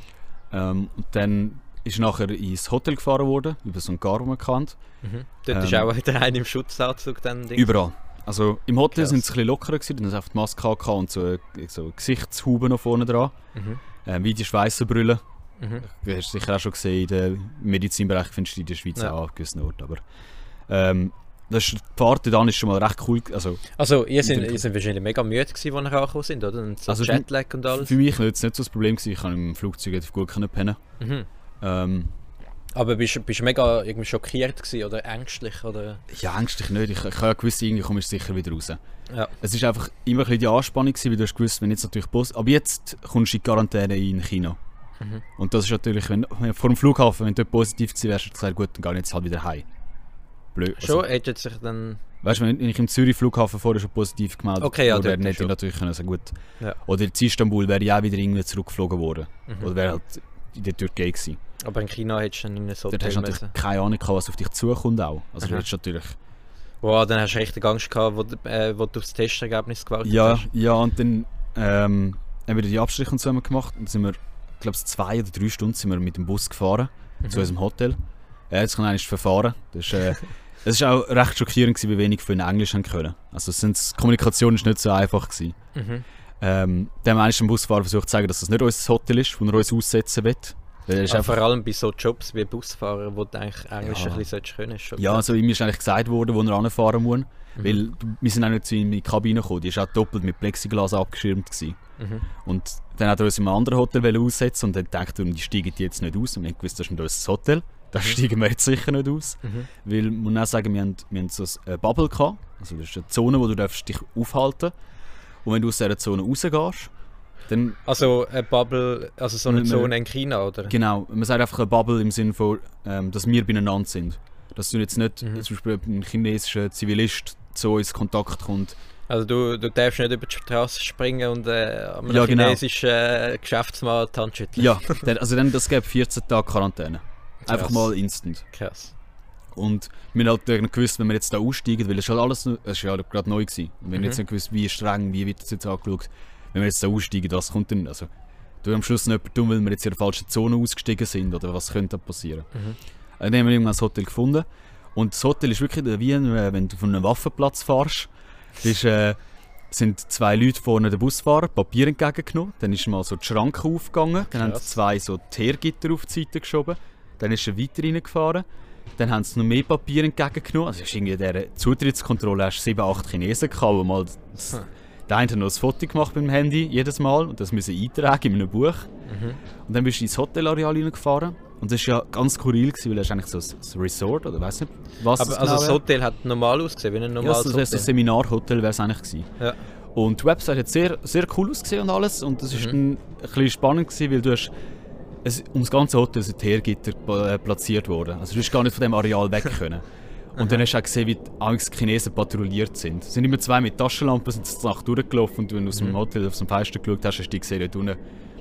Ähm, und dann ist nachher ins Hotel gefahren worden, über so einen Gar, den man kennt. Mhm. Dort Ähm, ist auch wieder einer im Schutzanzug dann. Ding. Überall. Also im Hotel sind sie ein bisschen lockerer gewesen, dann haben sie die Maske und so, äh, so Gesichtshuben noch vorne dran. Mhm. Ähm, wie die Schweissenbrille. Mhm. Du hast sicher auch schon gesehen, im Medizinbereich findest du in der Schweiz Ja. auch an gewissen Orten. Aber ähm, das ist, die Fahrt dann ist schon mal recht cool. Also Also, ihr dem- ihr sind wahrscheinlich mega müde gewesen, als ihr angekommen sind, oder? Und so Also, Jetlag und alles. für mich war jetzt nicht so das Problem, gewesen. ich kann im Flugzeug relativ gut pennen. Mhm. Ähm, Aber bist du mega irgendwie schockiert gewesen, oder ängstlich? Oder? ja, ängstlich nicht. Ich, ich habe ja gewusst, irgendwie komme ich sicher wieder raus. Ja. Es ist einfach immer ein bisschen die Anspannung, gewesen, weil du hast gewusst, wenn jetzt natürlich Bus... Aber jetzt kommst du in die Quarantäne in China. Mhm. Und das ist natürlich, wenn, vor dem Flughafen, wenn du dort positiv gewesen wärst, du gesagt, gut, dann gehe ich jetzt halt wieder heim. Blöd. Also, Schon, hätte sich dann. Weißt du, wenn ich im Zürich Flughafen vorher schon positiv gemeldet Okay, ja, wäre hätte ich natürlich können sagen, gut. Ja. Oder in Istanbul wäre ich auch wieder irgendwie zurückgeflogen worden. Mhm. Oder wäre halt in der Türkei gewesen. Aber in China hättest du dann in ein Dort hast du natürlich müssen. keine Ahnung gehabt, was auf dich zukommt auch. Also du Aha. hättest natürlich... Wow, dann hast du richtig Angst gehabt, wo, du- äh, wo du aufs Testergebnis gewartet Ja, hast. ja, und dann ähm, haben wir die Abstriche und so wir gemacht. Und dann sind wir, glaube, zwei oder drei Stunden sind wir mit dem Bus gefahren zu Mhm. unserem Hotel. Ja, jetzt kann eigentlich verfahren. Das ist, äh, es ist auch recht schockierend, gewesen, wie wenig von Englisch haben können. Also die Kommunikation ist nicht so einfach. Gewesen. Mhm. Ähm, dann haben wir dem Busfahrer versucht zu sagen, dass das nicht unser Hotel ist, wo er uns aussetzen will. Einfach, vor allem bei so Jobs wie Busfahrer, wo du eigentlich Englisch Ja. ein bisschen können. Ist schon ja, also ihm ist eigentlich gesagt worden, wo er anfahren muss. Mhm. Weil wir sind auch nicht zu in die Kabine gekommen. Die war auch doppelt mit Plexiglas abgeschirmt. Gewesen. Mhm. Und dann hat er uns in einem anderen Hotel aussetzen und dann er, die steigen jetzt nicht aus. Und wir haben gewusst, das ist nicht unser Hotel. Da steigen wir jetzt sicher nicht aus. Mhm. Weil, man muss auch sagen, wir haben, wir haben so eine Bubble gehabt. Also das ist eine Zone, wo du darfst dich aufhalten Und wenn du aus dieser Zone rausgehst, dann, Also eine Bubble, also so eine Zone in China, oder? genau, man sagt einfach eine Bubble im Sinne von, ähm, dass wir beieinander sind. Dass du jetzt nicht, Mhm. zum Beispiel ein chinesischer Zivilist zu uns Kontakt kommt. Also du, du darfst nicht über die Straße springen und äh, einem Ja, genau. chinesischen äh, Geschäftsmann die Hand schütteln. Ja, dann, also dann, das gäbe 14 Tage Quarantäne. Einfach Krass. mal instant. Krass. Und wir haben halt gewusst, wenn wir jetzt da aussteigen, weil es halt alles, es ist ja gerade neu gewesen. Und wir haben Mhm. jetzt nicht gewusst, wie streng, wie wird das jetzt angeschaut. Wenn wir jetzt da aussteigen, was kommt denn, also, du am Schluss nicht jemand tun, weil wir jetzt in der falschen Zone ausgestiegen sind oder was könnte da passieren. Mhm. Äh, Dann haben wir irgendwann das Hotel gefunden. Und das Hotel ist wirklich wie äh, wenn du von einem Waffenplatz fährst. Das ist, äh, sind zwei Leute vorne der Busfahrer Papier entgegengenommen. Dann ist mal so die Schranke aufgegangen. Dann haben Krass. zwei so Teergitter auf die Seite geschoben. Dann ist er weiter reingefahren. Dann haben sie noch mehr Papier entgegengenommen. Also ist irgendwie der Zutrittskontrolle hast du sieben, acht Chinesen gehabt, die mal das, Hm. der eine hat noch ein Foto gemacht beim Handy, jedes Mal, und das müssen eintragen in einem Buch. Mhm. Und dann bist du ins Hotelareal reingefahren. Und das war ja ganz skurril, gewesen, weil es eigentlich so ein Resort oder weiß nicht, was Aber also genau das wäre. Hotel hat normal ausgesehen, wie ein Ja, normales das wäre so ein Hotel. Seminarhotel wäre es eigentlich gewesen. Ja. Und die Website hat sehr, sehr cool ausgesehen und alles. Und das ist dann ein bisschen spannend gewesen, weil du hast es, um das ganze Hotel sind Teergitter äh, platziert worden. Also du bist gar nicht von dem Areal weg können. Und dann hast du auch gesehen, wie die Chinesen patrouilliert sind. Es sind immer zwei mit Taschenlampen sind zur Nacht durchgelaufen und wenn du aus dem Hotel auf dem Fenster geschaut hast, hast du die gesehen, dort unten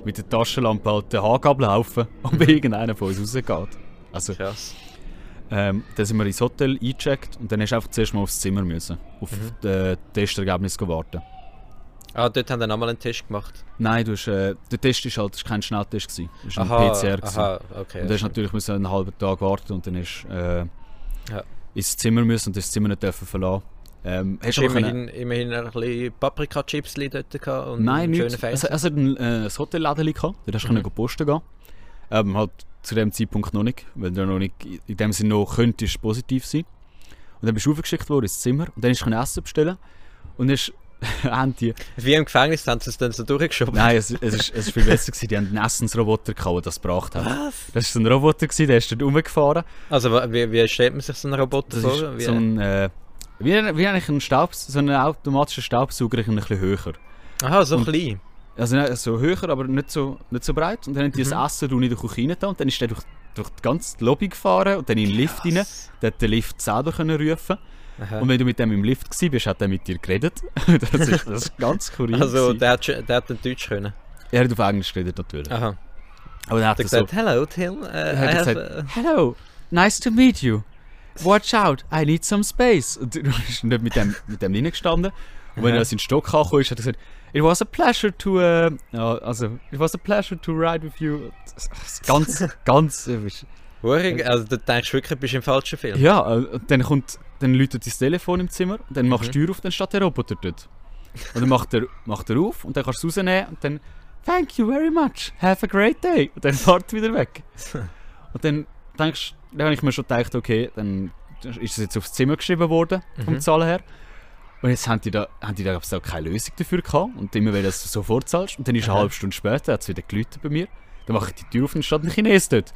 mit der Taschenlampe halt den Haargabel laufen und wie irgendeiner von uns rausgeht. Also Krass. ähm, dann sind wir ins Hotel eingecheckt und dann hast du einfach zuerst mal aufs Zimmer müssen, auf Mhm. das Testergebnis warten. Ah, dort haben wir nochmal einen Test gemacht. Nein, du hast, äh, der Test ist halt das ist kein Schnelltest gewesen, das war ein Aha, PCR gewesen. aha, okay. Und dann hast du natürlich müssen einen halben Tag warten und dann ist äh, Ja. ins Zimmer müssen und das Zimmer nicht dürfen verlassen. Ähm, hast Hast du du aber können, immerhin, immerhin ein bisschen Paprika-Chips dort gehabt und Nein, einen schönen. Es, es hat ein, äh, ein Hotelläden gehabt, da hast du Mhm. mhm. posten gehen. Ähm, halt zu dem Zeitpunkt noch nicht, weil du noch nicht in dem Sinne noch könntest positiv sein. Und dann bist du aufgeschickt worden ins Zimmer und dann ist Essen bestellen und haben die, Wie im Gefängnis haben sie es dann so durchgeschoben. nein, es, es, ist, es ist viel besser gewesen, die haben einen Essensroboter gehabt, der das gebracht hat. Was? Das war so ein Roboter, gewesen, der ist dort rumgefahren. Also wie, wie stellt man sich so einen Roboter Das vor? Wie, so ein, äh, wie, wie eigentlich ein Staubs so ein automatischer Staubsauger, ein bisschen höher. aha, so und- klein. Also nicht so höher, aber nicht so, nicht so breit. Und dann haben die Mhm. das Essen in den Küche rein und dann ist der durch, durch die ganze Lobby gefahren und dann in den Lift rein. Der hat den Lift selber können rufen. Aha. Und wenn du mit dem im Lift warst, bist, hat er mit dir geredet. das, ist, das ist ganz skurril. Also der hat, der hat dann Deutsch können. er hat auf Englisch geredet natürlich. Aha. Aber dann hat Der er hat so, gesagt, hello Tim, uh, er I have, gesagt, Hello, nice to meet you. Watch out, I need some space. Und du bist nicht mit dem, mit dem reingestanden. Und wenn er aus seinem Stock kam, ist, hat er gesagt, It was a pleasure to, ja, also, it was a pleasure to ride with you. Ganz, ganz, äh, Hurig, also du denkst wirklich, du bist im falschen Film. ja, äh, und dann kommt, dann läutet das Telefon im Zimmer, und dann machst Mhm. du die Tür auf, dann steht der Roboter dort. Und dann macht er, macht er auf, und dann kannst du es rausnehmen, und dann, thank you very much, have a great day. Und dann fährt er wieder weg. Und dann denkst dann habe ich mir schon gedacht, okay, dann ist es jetzt aufs Zimmer geschrieben worden, vom Mhm. Zahlen her. Und jetzt haben die da, haben die da auch keine Lösung dafür gehabt. Und immer wenn du das sofort zahlst. Und dann ist eine halbe Stunde später, hat es wieder geläutet bei mir. Dann mache ich die Tür auf und steht ein Chines dort.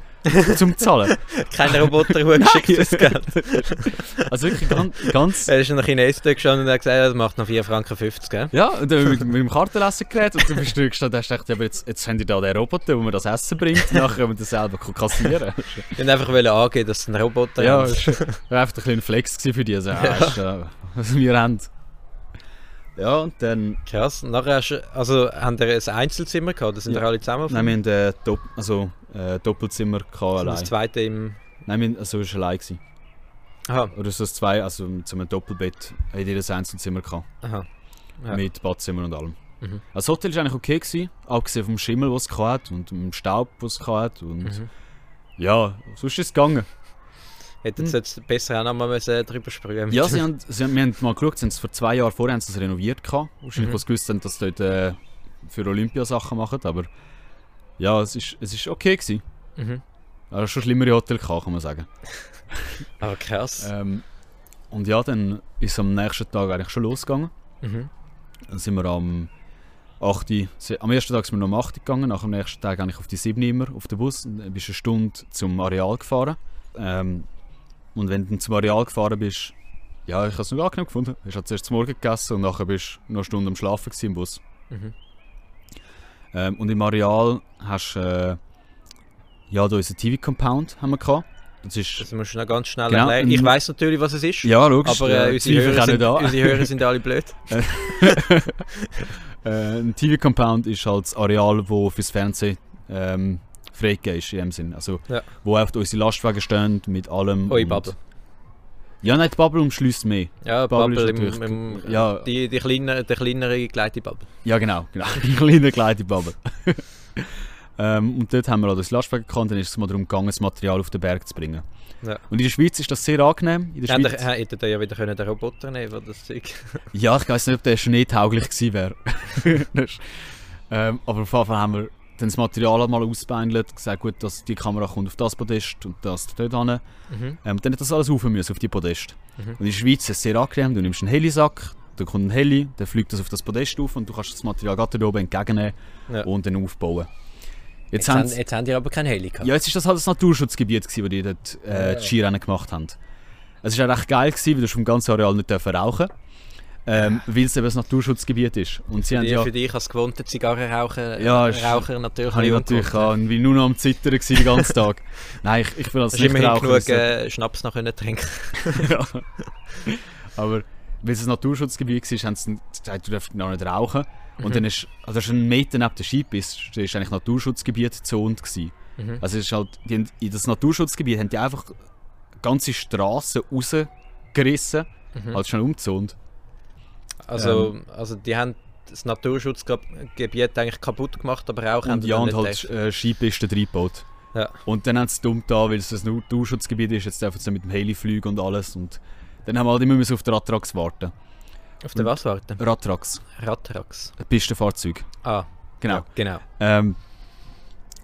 zum Zahlen. Kein Roboter, der geschickt das Geld. Also wirklich ganz, ganz Er ist ein Chines da gestanden und hat gesagt, das macht noch 4,50 Franken, gell? Ja, und dann mit, mit dem Kartenlesergerät und du bist du gestanden und hast gedacht, ja, aber jetzt, jetzt haben die da den Roboter, wo mir das Essen bringt, nachher können wir das selber kassieren. Ich wollte einfach wollen angeben, dass es ein Roboter ja, ist. das war einfach ein Flex für die. Also, ja. Ist, äh, was wir haben. Ja, und dann, Krass. Nachher hast du, also haben wir ein Einzelzimmer gehabt, da sind Ja. alle zusammen nein, wir haben äh, Dopp also, äh, Doppelzimmer gehabt, allein. das zweite im... Nein, wir, also es war allein. Gewesen. Aha, Oder so das zwei, also so einem Doppelbett, in jedes Einzelzimmer gehabt. aha. Ja. Mit Badzimmer und allem. Mhm. Also das Hotel war eigentlich okay, gewesen, abgesehen vom Schimmel, was es hatte und dem Staub, was es hatte. Und Mhm. ja, sonst ist es gegangen. Hätten sie jetzt besser auch noch mal müssen drüber sprühen Ja, sie haben, sie haben, wir haben mal geschaut, sie haben es vor zwei Jahren vorher haben sie es renoviert gehabt. Wahrscheinlich, Mhm. weil sie gewusst haben, dass sie dort äh, für Olympiasachen machen. Aber ja, es ist, es ist okay gewesen. Mhm. Aber schon schlimmere Hotel gehabt, kann man sagen. Aber krass. Ähm, und ja, dann ist es am nächsten Tag eigentlich schon losgegangen. Mhm. Dann sind wir am 8. se- Am ersten Tag sind wir noch um 8 Uhr gegangen, nach dem nächsten Tag eigentlich auf die 7 immer auf den Bus. Und dann bist du eine Stunde zum Areal gefahren. Ähm, und wenn du zum Areal gefahren bist, ja, ich habe es noch angenehm gefunden. Du hast halt zuerst zum Morgen gegessen und nachher bist du noch eine Stunde am Schlafen im Bus. Mhm. Ähm, und im Areal hast du äh, ja, da unseren TV-Compound haben wir gehabt. Das ist, Das musst du noch ganz schnell Genau, erklären. Ich ähm, weiß natürlich, was es ist. ja, logisch. Aber äh, äh, unsere, Hörer sind, unsere Hörer sind alle blöd. Äh, ein TV-Compound ist halt das Areal, wo fürs Fernsehen ähm, freigegeben ist in dem Sinn. Also, Ja. wo einfach unsere Lastwagen stehen mit allem. Und- Bubble. Ja, nein, die Bubble umschließt mehr. Ja, Bubble Bubble, ist im, im, ja. die, die kleinere, der kleinere geleitete Bubble. Ja, genau. genau. Eine kleine, kleine Bubble. ähm, und dort haben wir auch das Lastwagen gehabt, dann ist es mal darum gegangen, das Material auf den Berg zu bringen. Ja. Und in der Schweiz ist das sehr angenehm. In der Hätte Schweiz, hätte ja wieder können den Roboter nehmen können, das Zeug. ja, ich weiß nicht, ob der schneetauglich gewesen wäre. Ähm, aber auf jeden Fall haben wir dann das Material mal ausbeindelt, gesagt, gut, dass die Kamera kommt auf das Podest und das dort hin. Mhm. Ähm, dann hat das alles rauf müssen auf die Podest. Mhm. Und in der Schweiz ist es sehr angenehm, du nimmst einen Helisack, da kommt ein Heli, dann fliegt das auf das Podest auf und du kannst das Material gerade da oben entgegennehmen Ja. und dann aufbauen. Jetzt, Jetzt, haben jetzt haben die aber kein Heli gehabt. ja, jetzt ist das halt das Naturschutzgebiet, gewesen, wo die dort äh, Ja. die Skirennen gemacht haben. Es war auch recht geil, gewesen, weil du vom ganzen Areal nicht rauchen ähm, weil es eben ein Naturschutzgebiet ist. Und sie haben Die, ja... Für dich als gewohnter Zigarrenraucher Ja, ist- Raucher natürlich Habe ich natürlich auch, wie nur noch am Zittern den ganzen Tag. Nein, ich, ich will als Nichtraucher... genug äh, Schnaps noch können trinken ja. Aber weil es ein Naturschutzgebiet war, haben sie gesagt, du darfst noch nicht rauchen. Und Mhm. dann ist, also schon einen Meter neben der Skipiste, ist eigentlich Naturschutzgebiet gezont gewesen. mhm. Also ist halt, die, in das Naturschutzgebiet haben die einfach ganze Straßen rausgerissen, Mhm. halt schnell umgezont. Also, Ähm. also die haben das Naturschutzgebiet eigentlich kaputt gemacht, aber auch Und ja, dann und halt äh, Skipisten reingebaut. Ja. Und dann haben sie es dumm da, weil es ein Naturschutzgebiet ist, jetzt dürfen sie mit dem Heli fliegen und alles. Und dann haben wir halt immer müssen auf den Radtrax warten. Auf den was warten? Radtrax, Radtrax. ein Pistenfahrzeug. Ah, Genau. ja, genau. Ähm,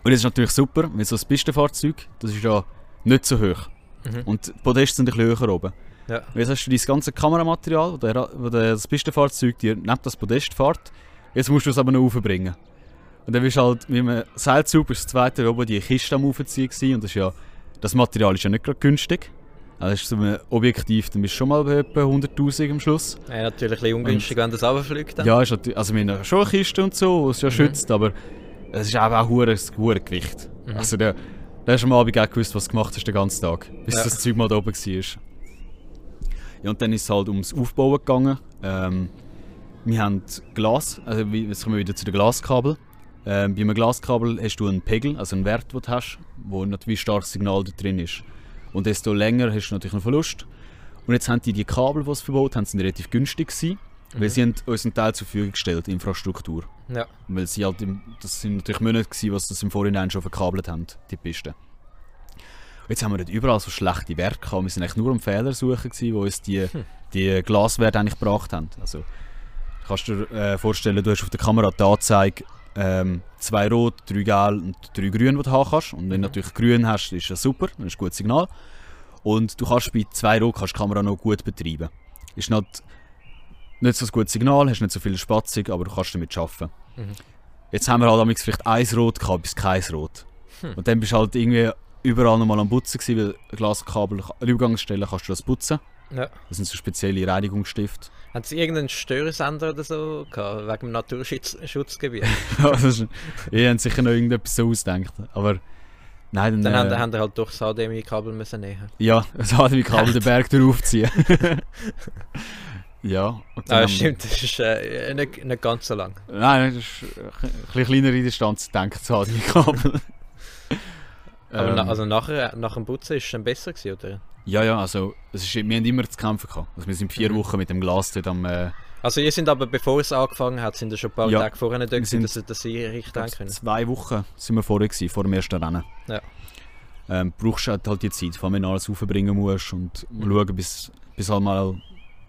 und das ist natürlich super, weil so ein Pistenfahrzeug, das ist ja nicht so hoch. Mhm. Und die Podeste sind ein bisschen höher oben. Ja. Und jetzt hast du dein ganze Kameramaterial, der, der, das Pistenfahrzeug dir neben das Podest fährt. Jetzt musst du es aber noch raufbringen. Und dann bist du halt mit einem Seilzug bis zweite oben die Kiste am Aufziehen. Und das, ist ja, das Material ist ja nicht gerade günstig. Also das ist so ein Objektiv, dann bist du schon mal bei etwa 100'000 am Schluss. Ja, natürlich ein bisschen ungünstig, wenn das runterfliegt. dann. Ja, ist natürlich, also wir haben schon eine Kiste und so, was es ja Mhm. schützt, aber es ist eben auch ein hohes Gewicht. Mhm. Also der, der hast am Abend auch gewusst, was du gemacht hast den ganzen Tag, bis Ja. das Zeug mal da oben war. Ja, und dann ist es halt ums Aufbauen gegangen. Ähm, wir haben Glas, also jetzt kommen wir wieder zu den Glaskabel. Ähm, bei einem Glaskabel hast du einen Pegel, also einen Wert, den du hast, wo natürlich wie starkes Signal da drin ist. Und desto länger hast du natürlich einen Verlust. Und jetzt haben die die Kabel, die sie verbaut haben, sind relativ günstig gewesen. Weil sie haben uns einen Teil zur Verfügung gestellt, Infrastruktur. Ja. Weil sie halt, im, das sind natürlich Monate gewesen, was das im Vorhinein schon verkabelt haben, die Piste. Jetzt haben wir nicht überall so schlechte Werte gehabt. Wir sind eigentlich nur am Fehler suchen gewesen, wo uns die, die Glaswerte eigentlich gebracht haben. Also, kannst du dir äh, vorstellen, du hast auf der Kamera die Anzeige ähm, zwei rot, drei gelb und drei grün, die du haben kannst. Und wenn du Mhm. natürlich grün hast, ist das super, dann ist ein gutes Signal. Und du kannst bei zwei rot kannst die Kamera noch gut betreiben. Ist nicht, nicht so ein gutes Signal, hast nicht so viel Spatzung, aber du kannst damit arbeiten. Mhm. Jetzt haben wir halt vielleicht eins Rot gehabt, bis kein Rot. Hm. Und dann bist du halt irgendwie überall nochmal am Putzen gewesen, weil Glaskabel, Übergangsstellen kannst du das putzen. ja. Das sind so spezielle Reinigungsstifte. Haben Sie irgendeinen Störsender oder so gehabt, wegen dem Naturschutzgebiet? Das ihr habt sicher noch irgendetwas so ausgedacht. Aber nein, dann, Dann haben, äh, haben Sie halt doch das HDMI-Kabel müssen nehmen. ja, das hat wie Kabel den Berg draufziehen. ja. Und Ah, haben wir- stimmt, das ist äh, nicht, nicht ganz so lang. Nein, das ist ein bisschen kleinere Distanz denken zu haben, die Aber na, Ähm, also nachher, nach dem Putzen ist es dann besser gewesen, oder? Ja, ja, also es ist, wir haben immer zu kämpfen gehabt. Also wir sind vier Mhm. Wochen mit dem Glas dort am... Äh, Also ihr sind aber, bevor es angefangen hat, sind ihr schon ein paar Ja. Tage vorher da gewesen, dass, ihr- Sie richtig haben können. zwei Wochen sind wir vorher gewesen, vor dem ersten Rennen. Ja. Ähm, brauchst halt halt die Zeit, vor allem wenn du alles aufbringen musst und Mhm. schauen, bis, bis halt mal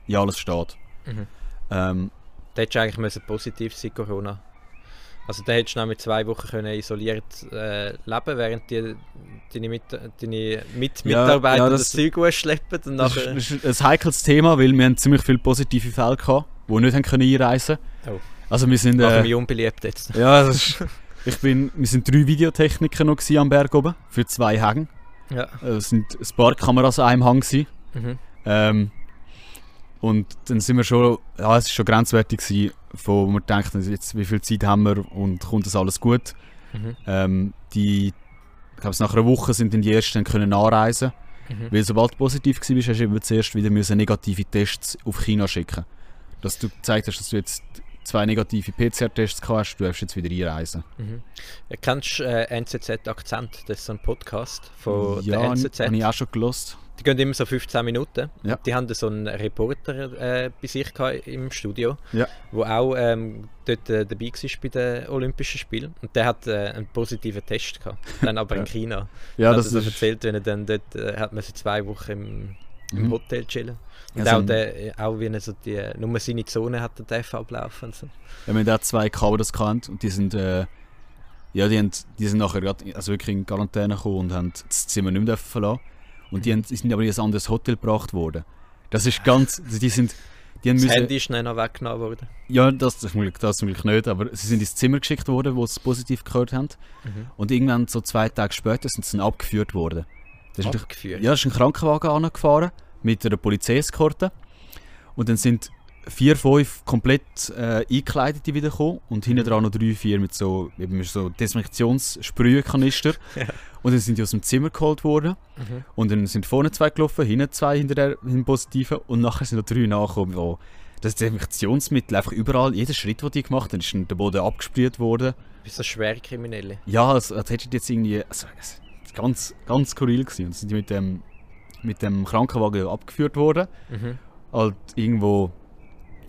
ja, alles steht. Mhm. Ähm, Da hättest du eigentlich müssen positiv sein, Corona. Also da hättest du mit zwei Wochen können isoliert äh, leben, während die, deine, mit, deine Mitmitarbeiter ja, das, das- Zeug ausschleppen und das, nachher... ist, das ist ein heikles Thema, weil wir haben ziemlich viele positive Fälle gehabt, die nicht haben können einreisen Oh. Also wir sind... Äh, mich unbeliebt jetzt. ja, das ist, ich bin, wir sind drei Videotechniker noch am Berg oben, für zwei Hänge. Ja. Äh, Es sind ein paar Kameras an einem Hang gewesen. Mhm. Ähm, und dann sind wir schon, ja, es ist schon grenzwertig gewesen, wo wir denken, jetzt, wie viel Zeit haben wir und kommt das alles gut. Mhm. Ähm, die, ich glaube, nach einer Woche sind dann die ersten können anreisen, Mhm. weil sobald du positiv warst, hast du eben zuerst wieder müssen negative Tests auf China schicken. Dass du gezeigt hast, dass du jetzt zwei negative PCR-Tests hast, du darfst jetzt wieder einreisen. Mhm. Ja, Kennst du äh, NZZ Akzent? Das ist ein Podcast von ja, der habe NZZ. ich auch schon gelost. Die gehen immer so 15 Minuten. Ja. Die haben so einen Reporter äh, bei sich gehabt im Studio, Ja. wo auch ähm, dort äh, dabei war bei den Olympischen Spielen. Und der hat äh, einen positiven Test gehabt. Dann aber in. China. Ja, hat das er so ist... erzählt, wenn er dann dort äh, hat man zwei Wochen im, im Mhm. Hotel chillen. Und Ja, so auch, der, auch wie er so die, nur seine Zone hat der darf ablaufen. Und so. Ja, wir haben auch zwei Kameras gekannt und die sind, äh, ja, die, haben, die sind nachher grad, also wirklich in Quarantäne gekommen und haben das Zimmer nicht mehr verlassen. Und die, haben, die sind aber in ein anderes Hotel gebracht worden. Das ist ganz, die sind, die haben Das müssen, Handy ist noch weggenommen worden. ja, das, das, das zum Glück nicht, aber sie sind ins Zimmer geschickt worden, wo sie es positiv gehört haben. Mhm. Und irgendwann so zwei Tage später sind sie abgeführt worden. Das ist Abgeführt. ja, da ist ein Krankenwagen angefahren mit einer Polizeieskorte. Und dann sind vier, fünf komplett äh, eingekleidete wieder gekommen und hinten dran noch drei, vier mit so, eben so Desinfektionssprühkanister. Ja. Und dann sind die aus dem Zimmer geholt worden. Mhm. Und dann sind vorne zwei gelaufen, hinten zwei hinter der hinten positiven und nachher sind noch drei nachgekommen. Wo das Desinfektionsmittel einfach überall, jeder Schritt, den die gemacht haben, ist dann der Boden abgesprüht worden. Bist du schwer Kriminelle? Ja, als, als hättest du jetzt irgendwie. Also, ganz, ganz skurril gewesen. Und dann sind die mit dem, mit dem Krankenwagen abgeführt worden. Mhm. Halt irgendwo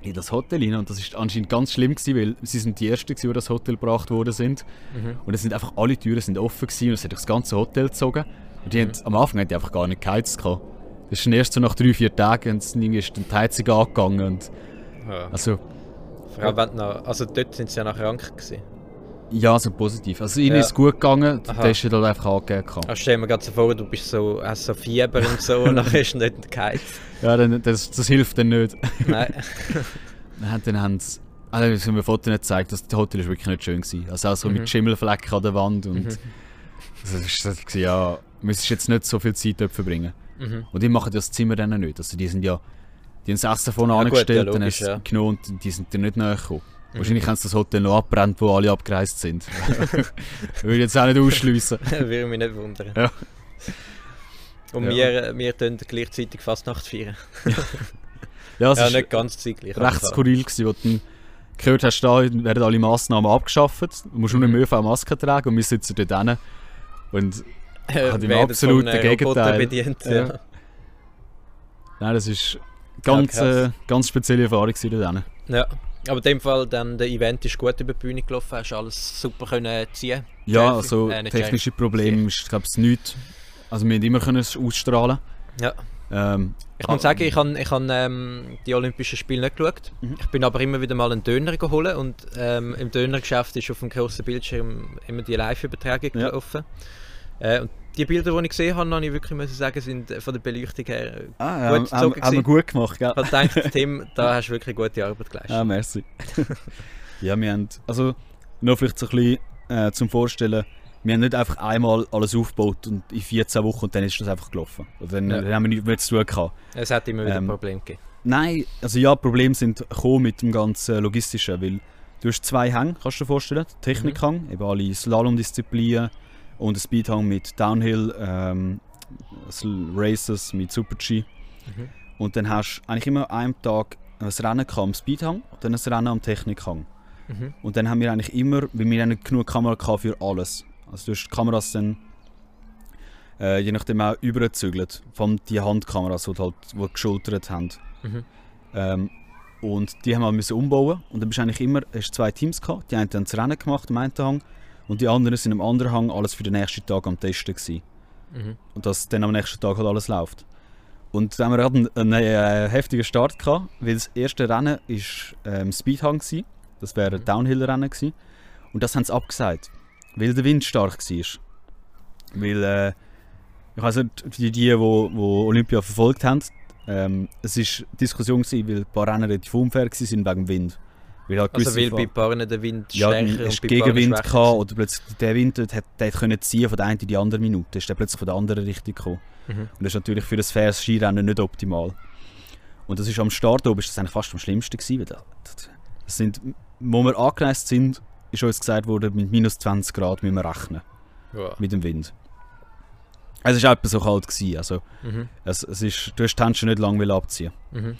in das Hotel rein. Und das ist anscheinend ganz schlimm gewesen, weil sie sind die Ersten, gewesen, die das Hotel gebracht worden sind. Mhm. Und es sind einfach alle Türen sind offen gewesen und es hat das ganze Hotel gezogen. Und die haben, am Anfang haben die einfach gar nicht geheizt. gehabt. Das ist erst so nach drei, vier Tagen ist dann die Heizung angegangen. Und, Ja. also, Vor allem, wenn du noch, also dort sind sie ja noch krank gewesen. Ja, so positiv. Also ihnen Ja. ist gut gegangen, der. Test hat halt einfach angegeben. Also stell mir gerade so vor, du bist so, hast so Fieber und so und dann ist nicht geheizt. Ja, dann, das, das hilft dann nicht. Nein. Dann, dann haben sie, also das haben mir Fotos nicht gezeigt, das Hotel war wirklich nicht schön. Gewesen. Also auch so Mhm. mit Schimmelflecken an der Wand und Mhm. also das das war, ja, du müsstest jetzt nicht so viel Zeit dort verbringen. Mhm. Und die machen das Zimmer dann nicht. Also die sind ja, die haben sechs davon Ja, gut, angestellt, ja, dann logisch, hast du ja. genommen und die sind dir nicht näher gekommen. Mhm. Wahrscheinlich haben sie das Hotel noch abbrennt, wo alle abgereist sind. Würde jetzt auch nicht ausschliessen. Würde mich nicht wundern. Ja. Und Ja. wir, wir tun gleichzeitig Fastnacht feiern. Ja, es ja, ist nicht ganz zeitgleich. recht skurril gewesen, wo du dann gehört hast, da werden alle Massnahmen abgeschafft. Du musst nur Mhm. ÖV eine Maske tragen und wir sitzen dort hinten. Und Äh, Hat im absoluten Gegenteil. Bedient, Ja. ja. nein, das ist ganz, krass. äh, ganz spezielle Erfahrung dort hinten. Ja, aber in dem Fall dann der Event ist gut über die Bühne gelaufen, hast alles super können ziehen. Ja, Jerry, also äh, technische Probleme ist, glaube ich, nichts. Also wir haben immer können es ausstrahlen. Ja. Ähm, Ich muss ah, sagen, ich habe ich hab, ähm, die Olympischen Spiele nicht geschaut. Mhm. Ich bin aber immer wieder mal einen Döner geholt und ähm, im Dönergeschäft ist auf dem grossen Bildschirm immer die Live-Übertragung Ja. gelaufen. Äh, und die Bilder, die ich gesehen habe, habe ich wirklich müssen sagen, sind von der Beleuchtung her Ah, gut gezogen haben, haben wir gut gemacht, gell? Ich gedacht, Tim, da hast du wirklich gute Arbeit geleistet. Ah, merci. ja, wir haben, also nur vielleicht so ein bisschen äh, zum Vorstellen, wir haben nicht einfach einmal alles aufgebaut und in 14 Wochen und dann ist das einfach gelaufen. Und dann, Ja. dann haben wir nichts mehr zu tun gehabt. Es hat immer wieder Ähm, Probleme gegeben. Nein, also ja, Probleme sind gekommen mit dem ganzen Logistischen, weil du hast zwei Hänge, kannst du dir vorstellen, Technikhang, eben alle Slalom-Disziplinen und Speedhang mit Downhill, ähm, Races mit Super-G. Mhm. Und dann hast du eigentlich immer an einem Tag ein Rennen am Speedhang und dann ein Rennen am Technikhang. Mhm. Und dann haben wir eigentlich immer, weil wir nicht genug Kamera gehabt für alles. Also du hast die Kameras dann äh, je nachdem auch übergezügelt. Vor allem die Handkameras, die halt die geschultert haben. Mhm. Ähm, und die haben wir müssen umbauen und dann bist du eigentlich immer, hast zwei Teams gehabt, die einen haben das Rennen gemacht am einen Hang und die anderen sind am anderen Hang alles für den nächsten Tag am Testen gewesen. Mhm. Und dass dann am nächsten Tag halt alles läuft. Und dann haben wir gerade einen, einen äh, heftigen Start gehabt, weil das erste Rennen ist ähm, Speedhang gewesen. Das wäre ein Mhm. Downhill-Rennen gewesen. Und das haben sie abgesagt, weil der Wind stark war. Weil, äh, ich weiß nicht, die, die, die, wo, wo Olympia verfolgt haben, ähm, es war Diskussion gewesen, weil ein paar Rennen relativ unfair waren wegen dem Wind. Weil halt Also weil bei Paaren der Wind ja, stärker hast und bei Gegenwind schwächer gehabt oder plötzlich der Wind dort hat, der hat können ziehen von der einen in die andere Minute. Ist der plötzlich von der anderen Richtung gekommen. Mhm. Und das ist natürlich für das faires Skirennen nicht optimal. Und das ist am Start oben ist das eigentlich fast am schlimmsten gewesen. Das sind, wo wir angereist sind, ist uns gesagt worden, mit minus 20 Grad müssen wir rechnen Ja. mit dem Wind. Also es war etwa so kalt gewesen. Also Mhm. es, es ist, du hast die Handschuhe nicht lange abziehen. Mhm.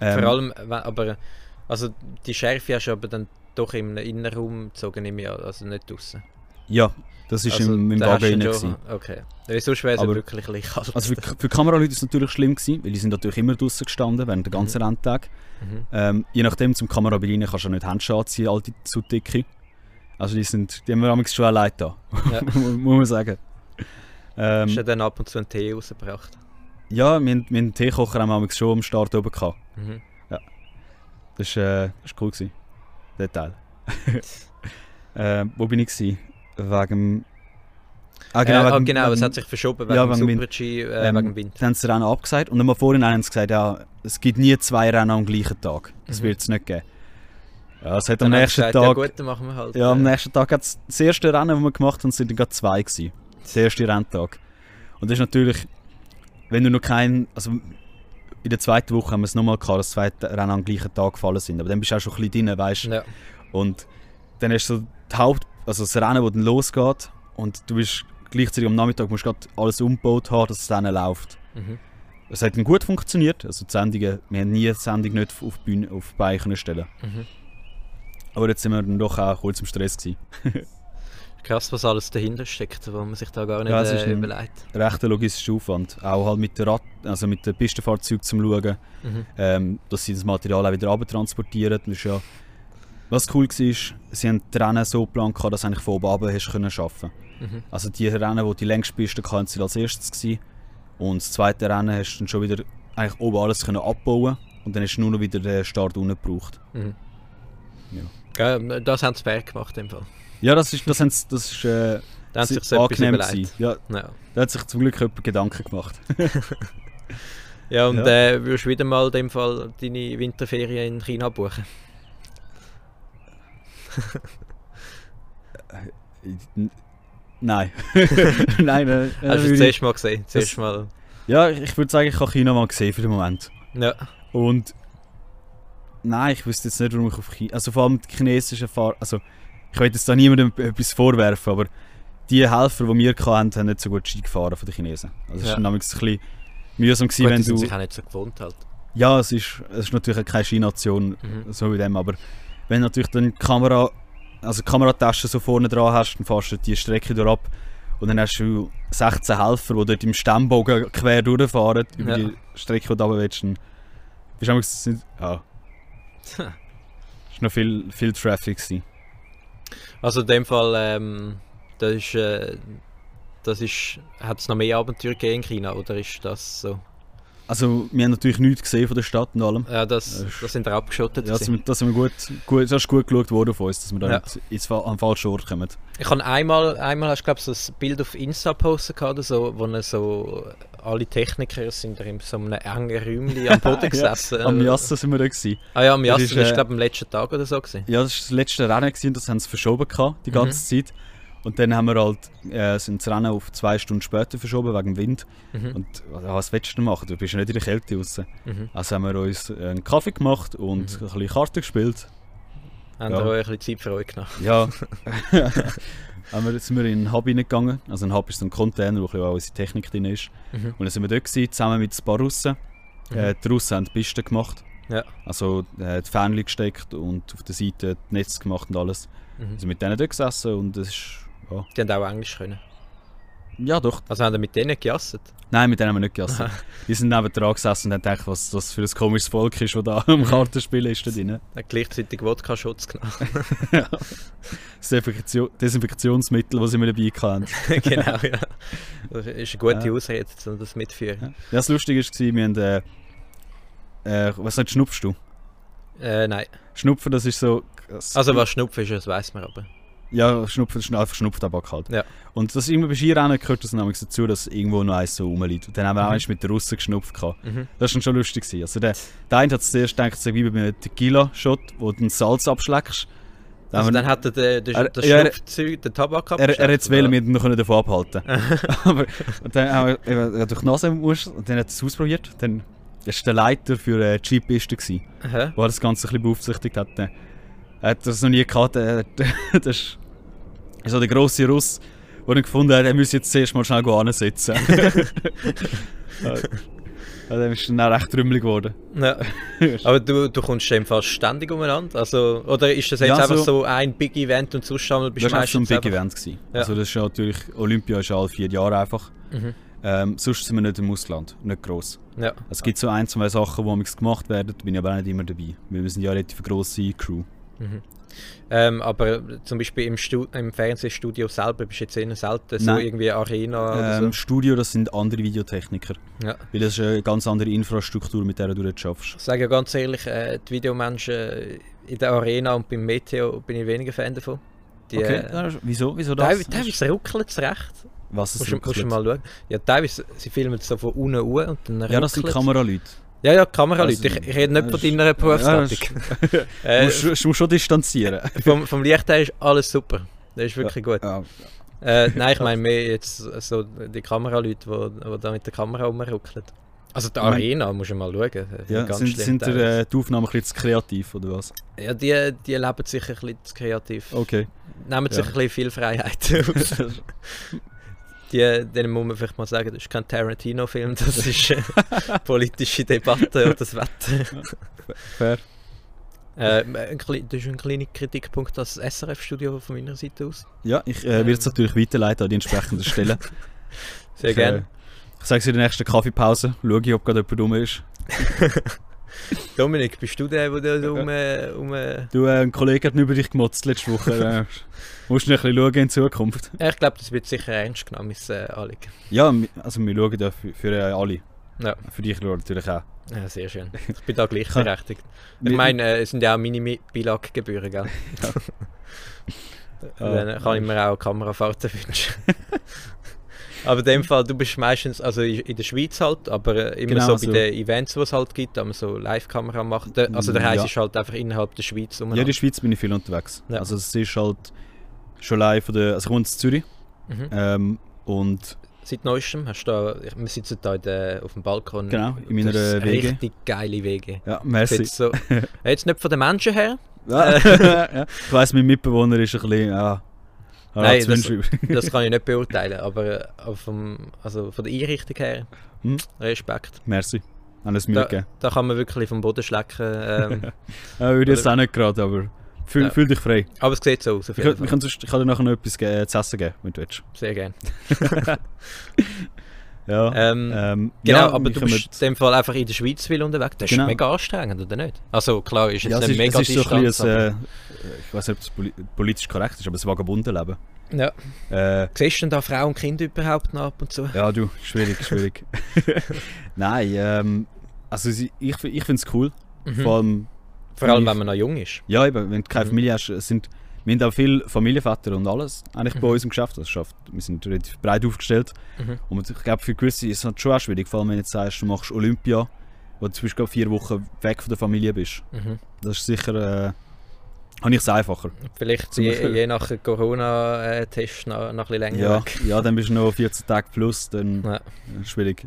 Ähm, Vor allem, wenn- aber also die Schärfe hast du aber dann doch im Innenraum gezogen, nehme ich an, also nicht draußen. Ja, das ist also, im, im schon- gewesen. Okay. Sonst wäre es wirklich kalt. Also für, für Kameraleute war es natürlich schlimm, gewesen, weil die sind natürlich immer draußen gestanden während der ganzen Renntag. mhm. Ähm, je nachdem, zum Kamerabild rein kannst du ja nicht Handschuhe anziehen, alte zu dicke. Also die sind, die haben wir schon allein da, Ja. muss man sagen. Hast du Ähm, dann ab und zu einen Tee rausgebracht? ja, wir, haben- wir haben einen Teekocher haben wir schon am Start oben gehabt. Mhm. Das war äh, das cool. Gewesen, der Teil. ähm, wo bin ich? Gewesen? Wegen. Ah, Genau, äh, ah, wegen- genau es wegen- hat sich verschoben wegen Ja, wegen. Super-G, äh, Ähm, wegen dem Wind. Dann haben sie das Rennen abgesagt und dann vorhin haben sie gesagt, ja, es gibt nie zwei Rennen am gleichen Tag. Das Mhm. wird es nicht geben. Ja, es hat am nächsten gesagt, Tag... Ja gut, dann machen wir halt. Ja, am äh, nächsten Tag hat das erste Rennen, das wir gemacht haben, sind dann gerade zwei gewesen. Der erste Renntag. Und das ist natürlich, wenn du noch keinen, also in der zweiten Woche haben wir es nochmal gehabt, dass zwei Rennen am gleichen Tag gefallen sind. Aber dann bist du auch schon ein bisschen drin, weißt du. ja. Und dann hast du so die Haupt, also das Rennen, das dann losgeht und du bist gleichzeitig am Nachmittag musst du alles umgebaut haben, dass es dann läuft. Mhm. Es hat dann gut funktioniert, also die Sendungen, wir haben nie die Sendung nicht auf die Bühne, auf die Beine stellen. Mhm. Aber jetzt sind wir dann doch auch kurz im Stress gewesen. Krass, was alles dahinter steckt, wo man sich da gar nicht Ja, äh, überlegt. rechter logistischer Aufwand. Auch halt mit, der Rad also mit den Pistenfahrzeugen zum Schauen, Mhm. ähm, dass sie das Material auch wieder. Das ist ja, was cool war, sie haben die Rennen so geplant, dass du eigentlich von oben runter hast können arbeiten Mhm. Also die Rennen, die die längste Piste hatten, sind als erstes gewesen. Und das zweite Rennen hast du dann schon wieder eigentlich oben alles können abbauen und dann hast du nur noch wieder den Start unten gebraucht. Mhm. Ja, das haben sie fair gemacht im Fall. Ja, das ist, das haben sie- das ist äh, Da sie sich angenehm. Ja, Ja, da hat sich zum Glück jemand Gedanken gemacht. ja und Ja. Äh, würdest du wieder mal in dem Fall deine Winterferien in China buchen? N- Nein. nein, äh, Hast du es zuerst mal gesehen? Zuerst mal. Ja, ich würde sagen, ich habe China mal gesehen für den Moment. Ja. Und nein, ich wüsste jetzt nicht, warum ich auf China. Also vor allem die chinesischen Fahrer. Also ich will jetzt da niemandem etwas vorwerfen, aber die Helfer, die wir hatten, haben nicht so gut Ski gefahren von den Chinesen. Also es Ja. war nämlich ein bisschen mühsam gewesen, Gut, wenn du. sich auch nicht so gewohnt halt. Ja, es ist, es ist natürlich keine Skination, Mhm. so wie dem, aber wenn natürlich dann die Kamera, also die Kameratasche so vorne dran hast, dann fährst du die Strecke durch ab und dann hast du 16 Helfer, die dort im Stammbogen quer durchfahren über Ja. die Strecke, die du runter willst. Dann bist du manchmal- sind- ja. noch viel, viel Traffic. Gewesen. Also in dem Fall, ähm, das ist, äh, das ist, hat es noch mehr Abenteuer gegeben in China, oder ist das so? Also, wir haben natürlich nichts gesehen von der Stadt und allem. Ja, das, Äh, das sind wir abgeschottet. Ja, das, das, sind wir gut, gut, das ist gut geschaut worden von uns, dass wir da Ja. nicht ins, am falschen Ort kommen. Ich habe einmal, einmal hast du glaube so ein Bild auf Insta gepostet oder so, wo er so alle Techniker sind da in so einem engen Räumchen am Boden gesessen. Am Miassa sind wir da. Gewesen. Ah ja, am Das Miassa, ist, das war äh, glaube am letzten Tag oder so. Gewesen. Ja, das war das letzte Rennen gewesen, und das haben sie verschoben gehabt, die ganze Zeit. Und dann haben wir halt, äh, sind das Rennen auf zwei Stunden später verschoben wegen dem Wind. Mhm. Und ja, was willst du denn machen? Du bist ja nicht in der Kälte raus. Mhm. Also haben wir uns einen Kaffee gemacht und ein bisschen Karten gespielt. Haben Ja. wir euch ein bisschen Zeit für euch genommen? Ja. haben wir, sind wir in einen Hub reingegangen. Also ein Hub ist so ein Container, wo ein bisschen auch unsere Technik drin ist. Mhm. Und dann sind wir dort gewesen, zusammen mit ein paar Russen. Äh, die Russen haben die Piste gemacht. Ja. Also äh, die Fähnchen gesteckt und auf der Seite das Netz gemacht und alles. Mhm. Wir sind mit denen dort gesessen und es ist... Ja, Die haben auch Englisch können. Ja doch. Also haben wir mit denen gejasset? Nein, mit denen haben wir nicht gegessen. Die sind neben dran gesessen und haben gedacht, was das für ein komisches Volk ist, das da am Kartenspielen ist da drin. Hat gleichzeitig Wodka-Schutz genommen. Das Desinfektion Desinfektionsmittel, das sie mir dabei hatten. genau, ja. Das ist eine gute Ja. Ausrede, um das mitzuführen. Ja, das Lustige war, wir haben... Äh, äh, was nicht, schnupfst du? Äh, nein. Schnupfen, das ist so... das- Also was Schnupfen ist, das weiss man aber. Ja, Schnupfen das einfach Schnupftabak halt. Ja. Und das irgendwie bei Skirennen gehört das nämlich dazu, dass irgendwo noch eins so rumliegt. Und dann haben wir auch Mhm. eins mit den Russen geschnupft. Gehabt. Mhm. Das war dann schon lustig. Gewesen. Also der, der eine hat zuerst gedacht, es sei wie bei einem Tequila-Shot, wo du den Salz abschleckst. Dann Also dann hat er den, den, das ja, Schnupfzeug, den Tabak er, er hat es oder? wir noch davon abhalten Aber und dann haben wir durch die Nase musst, und dann hat er es ausprobiert. Dann war der Leiter für äh, Hä? der das Ganze ein bisschen beaufsichtigt hat. Er hat das noch nie gehabt. Das ist so der grosse Russ, der dann gefunden hat, er müsse jetzt zuerst mal schnell ansetzen. ja, dann ist dann auch recht trümmelig geworden. Ja. Aber du, du kommst dem fast ständig umeinander? Also, oder ist das jetzt Ja, einfach so- so ein Big Event und sonst einmal bist Das du war einfach so ein meistens Big Event. Gewesen. Ja. Also das ist natürlich, Olympia ist alle vier Jahre einfach. Mhm. Ähm, sonst sind wir nicht im Ausland, nicht gross. Ja. Es gibt so ein, zwei Sachen, die gemacht werden, da bin ich aber auch nicht immer dabei. Weil wir sind ja eine relativ grosse Crew. Mhm. Ähm, aber zum Beispiel im, Stu im Fernsehstudio selber bist du jetzt eher selten so Nein. irgendwie Arena oder Ähm, Studio, das sind andere Videotechniker. so. Ja. Weil das ist eine ganz andere Infrastruktur, mit der du dort schaffst. Ich sage ja ganz ehrlich, äh, die Videomenschen in der Arena und beim Meteo bin ich weniger Fan davon. Die, Okay, äh, wieso? Wieso das? teilweise, ruckelt es recht. Was es du- musst du mal schauen. Ja, teilweise, sie filmen so von unten an und dann Ja, das sind. Kameraleute. Ja, ja, Kameraleute. Also, ich, ich rede nicht von deiner Berufsstattung. Ja, äh, Du musst, du musst schon distanzieren. vom, vom Licht her ist alles super. Das ist wirklich gut. Ja. Äh, nein, ich meine mehr jetzt so die Kameraleute, die, die da mit der Kamera rumruckeln. Also die Ich mein- Arena, musst du mal schauen. Ja, ganz sind, sind der, äh, die Aufnahmen ein bisschen zu kreativ, oder was? Ja, die, die leben sich ein bisschen zu kreativ. Okay. Nehmen sich Ja. ein bisschen viel Freiheit aus. Die, denen muss man vielleicht mal sagen, das ist kein Tarantino-Film, das ist äh, politische Debatte oder das Wetter. Fair. Äh, das ist ein kleiner Kritikpunkt das SRF-Studio von meiner Seite aus. Ja, ich äh, werde es natürlich weiterleiten an die entsprechenden Stellen. Sehr Ich, gerne. Äh, ich sage es in der nächsten Kaffeepause. Schaue ich, ob gerade jemand rum ist. Dominik, bist du der, der da um, äh, um äh, Du, äh, ein Kollege hat mir über dich gemotzt letzte Woche. äh, musst du noch ein bisschen schauen in Zukunft. Ja, ich glaube, das wird sicher ernst genommen, mein äh, Anliegen. Ja, also wir schauen da für, für äh, alle. Ja. Für dich schauen natürlich auch. Ja, sehr schön. Ich bin da gleichberechtigt. Ich meine, äh, es sind ja auch meine Beilaggebühren, gell? Dann kann ich mir auch Kamerafahrten wünschen. Aber in dem Fall, du bist meistens, also in der Schweiz halt, aber äh, immer Genau, so also- bei den Events, die es halt gibt, da man so Live-Kamera macht. Also der Ja. Reis ist halt einfach innerhalb der Schweiz Ja, in der Schweiz bin ich viel unterwegs. Ja. Also es ist halt schon live von der... Also ich wohne in Zürich. Mhm. Ähm, und Seit neuestem hast du da, wir sitzen da der, auf dem Balkon. Genau, in meiner, WG. Richtig geile Wege. ja, merci. Jetzt, so, jetzt nicht von den Menschen her, Ja, ja. Ich weiss, mein Mitbewohner ist ein bisschen... Ja, Nein, hat's das- das kann ich nicht beurteilen, aber, äh, aber vom, also von der Einrichtung her, Hm. Respekt. Merci. Alles mir Da, gegeben. da kann man wirklich vom Boden schlecken. Ähm, Ja, würde ich jetzt auch nicht gerade, aber fühl, Ja. fühl dich frei. aber es sieht so aus, Ich, ich, kann sonst- ich kann dir nachher noch etwas ge- zu essen geben, wenn du willst. Sehr gerne. Ja, Ähm, ähm, Genau, ja, aber du bist in dem Fall einfach in der Schweiz viel unterwegs. Das ist Genau. mega anstrengend, oder nicht? Also klar, ist jetzt ja, es nicht ist, mega es ist so ein bisschen, äh, ich weiß nicht, ob es poli politisch korrekt ist, aber ein Vagabundenleben. aber- ja. Äh, Siehst du denn da Frauen und Kinder überhaupt noch ab und zu? ja, du, schwierig, schwierig. Nein, ähm, also ich, ich finde es cool. Mhm. Vor allem, Vor allem, wenn man noch jung ist. ja, eben, wenn du keine Mhm. Familie hast, sind, wir haben auch viele Familienväter und alles eigentlich bei Mhm. uns im Geschäft. Das schafft, wir sind relativ breit aufgestellt. Mhm. Und ich glaube, für gewisse ist es halt schon auch schwierig, vor allem wenn du jetzt sagst, du machst Olympia, wo du zum Beispiel vier Wochen weg von der Familie bist. Mhm. Das ist sicher, äh, habe ich es einfacher. Vielleicht je, je nach Corona-Test noch, noch ein bisschen länger Ja, weg. ja, dann bist du noch 14 Tage plus, dann Ja. schwierig.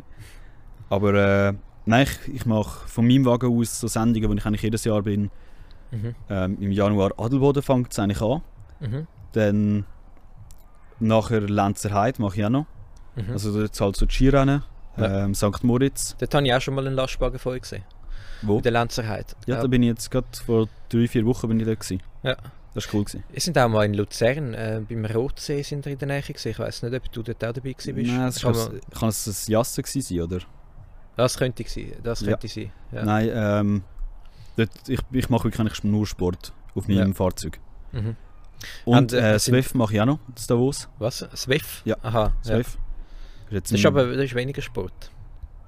Aber äh, nein, ich, ich mache von meinem Wagen aus so Sendungen, wo ich eigentlich jedes Jahr bin. Mhm. Ähm, Im Januar Adelboden fängt es eigentlich an. Mhm. Dann nachher Lenzerheide mache ich auch noch. Mhm. Also jetzt halt so die Skirennen. Ja. Ähm, St. Moritz. Dort habe ich auch schon mal einen Lastwagen vorher gesehen. Wo? In der Lenzerheide. Ja, da bin ich jetzt gerade vor drei, vier Wochen bin ich da gewesen. Ja. Das war cool. Gewesen. Wir sind auch mal in Luzern, äh, beim Rotsee sind wir in der Nähe gewesen. Ich weiß nicht, ob du dort auch dabei gewesen bist. Nein, es Kann man- kann es ein Jassen gewesen sein, oder? das könnte sein. Das Ja. könnte sein. Ja. Nein, ähm, dort, ich, ich mache wirklich eigentlich nur Sport auf meinem Ja. Fahrzeug. Mhm. Und Und, äh, äh, sind- Swift mache ich auch noch, das Davos. Was? Swift? Ja. Aha. Ja. Swift. Jetzt Das ist aber das ist weniger Sport.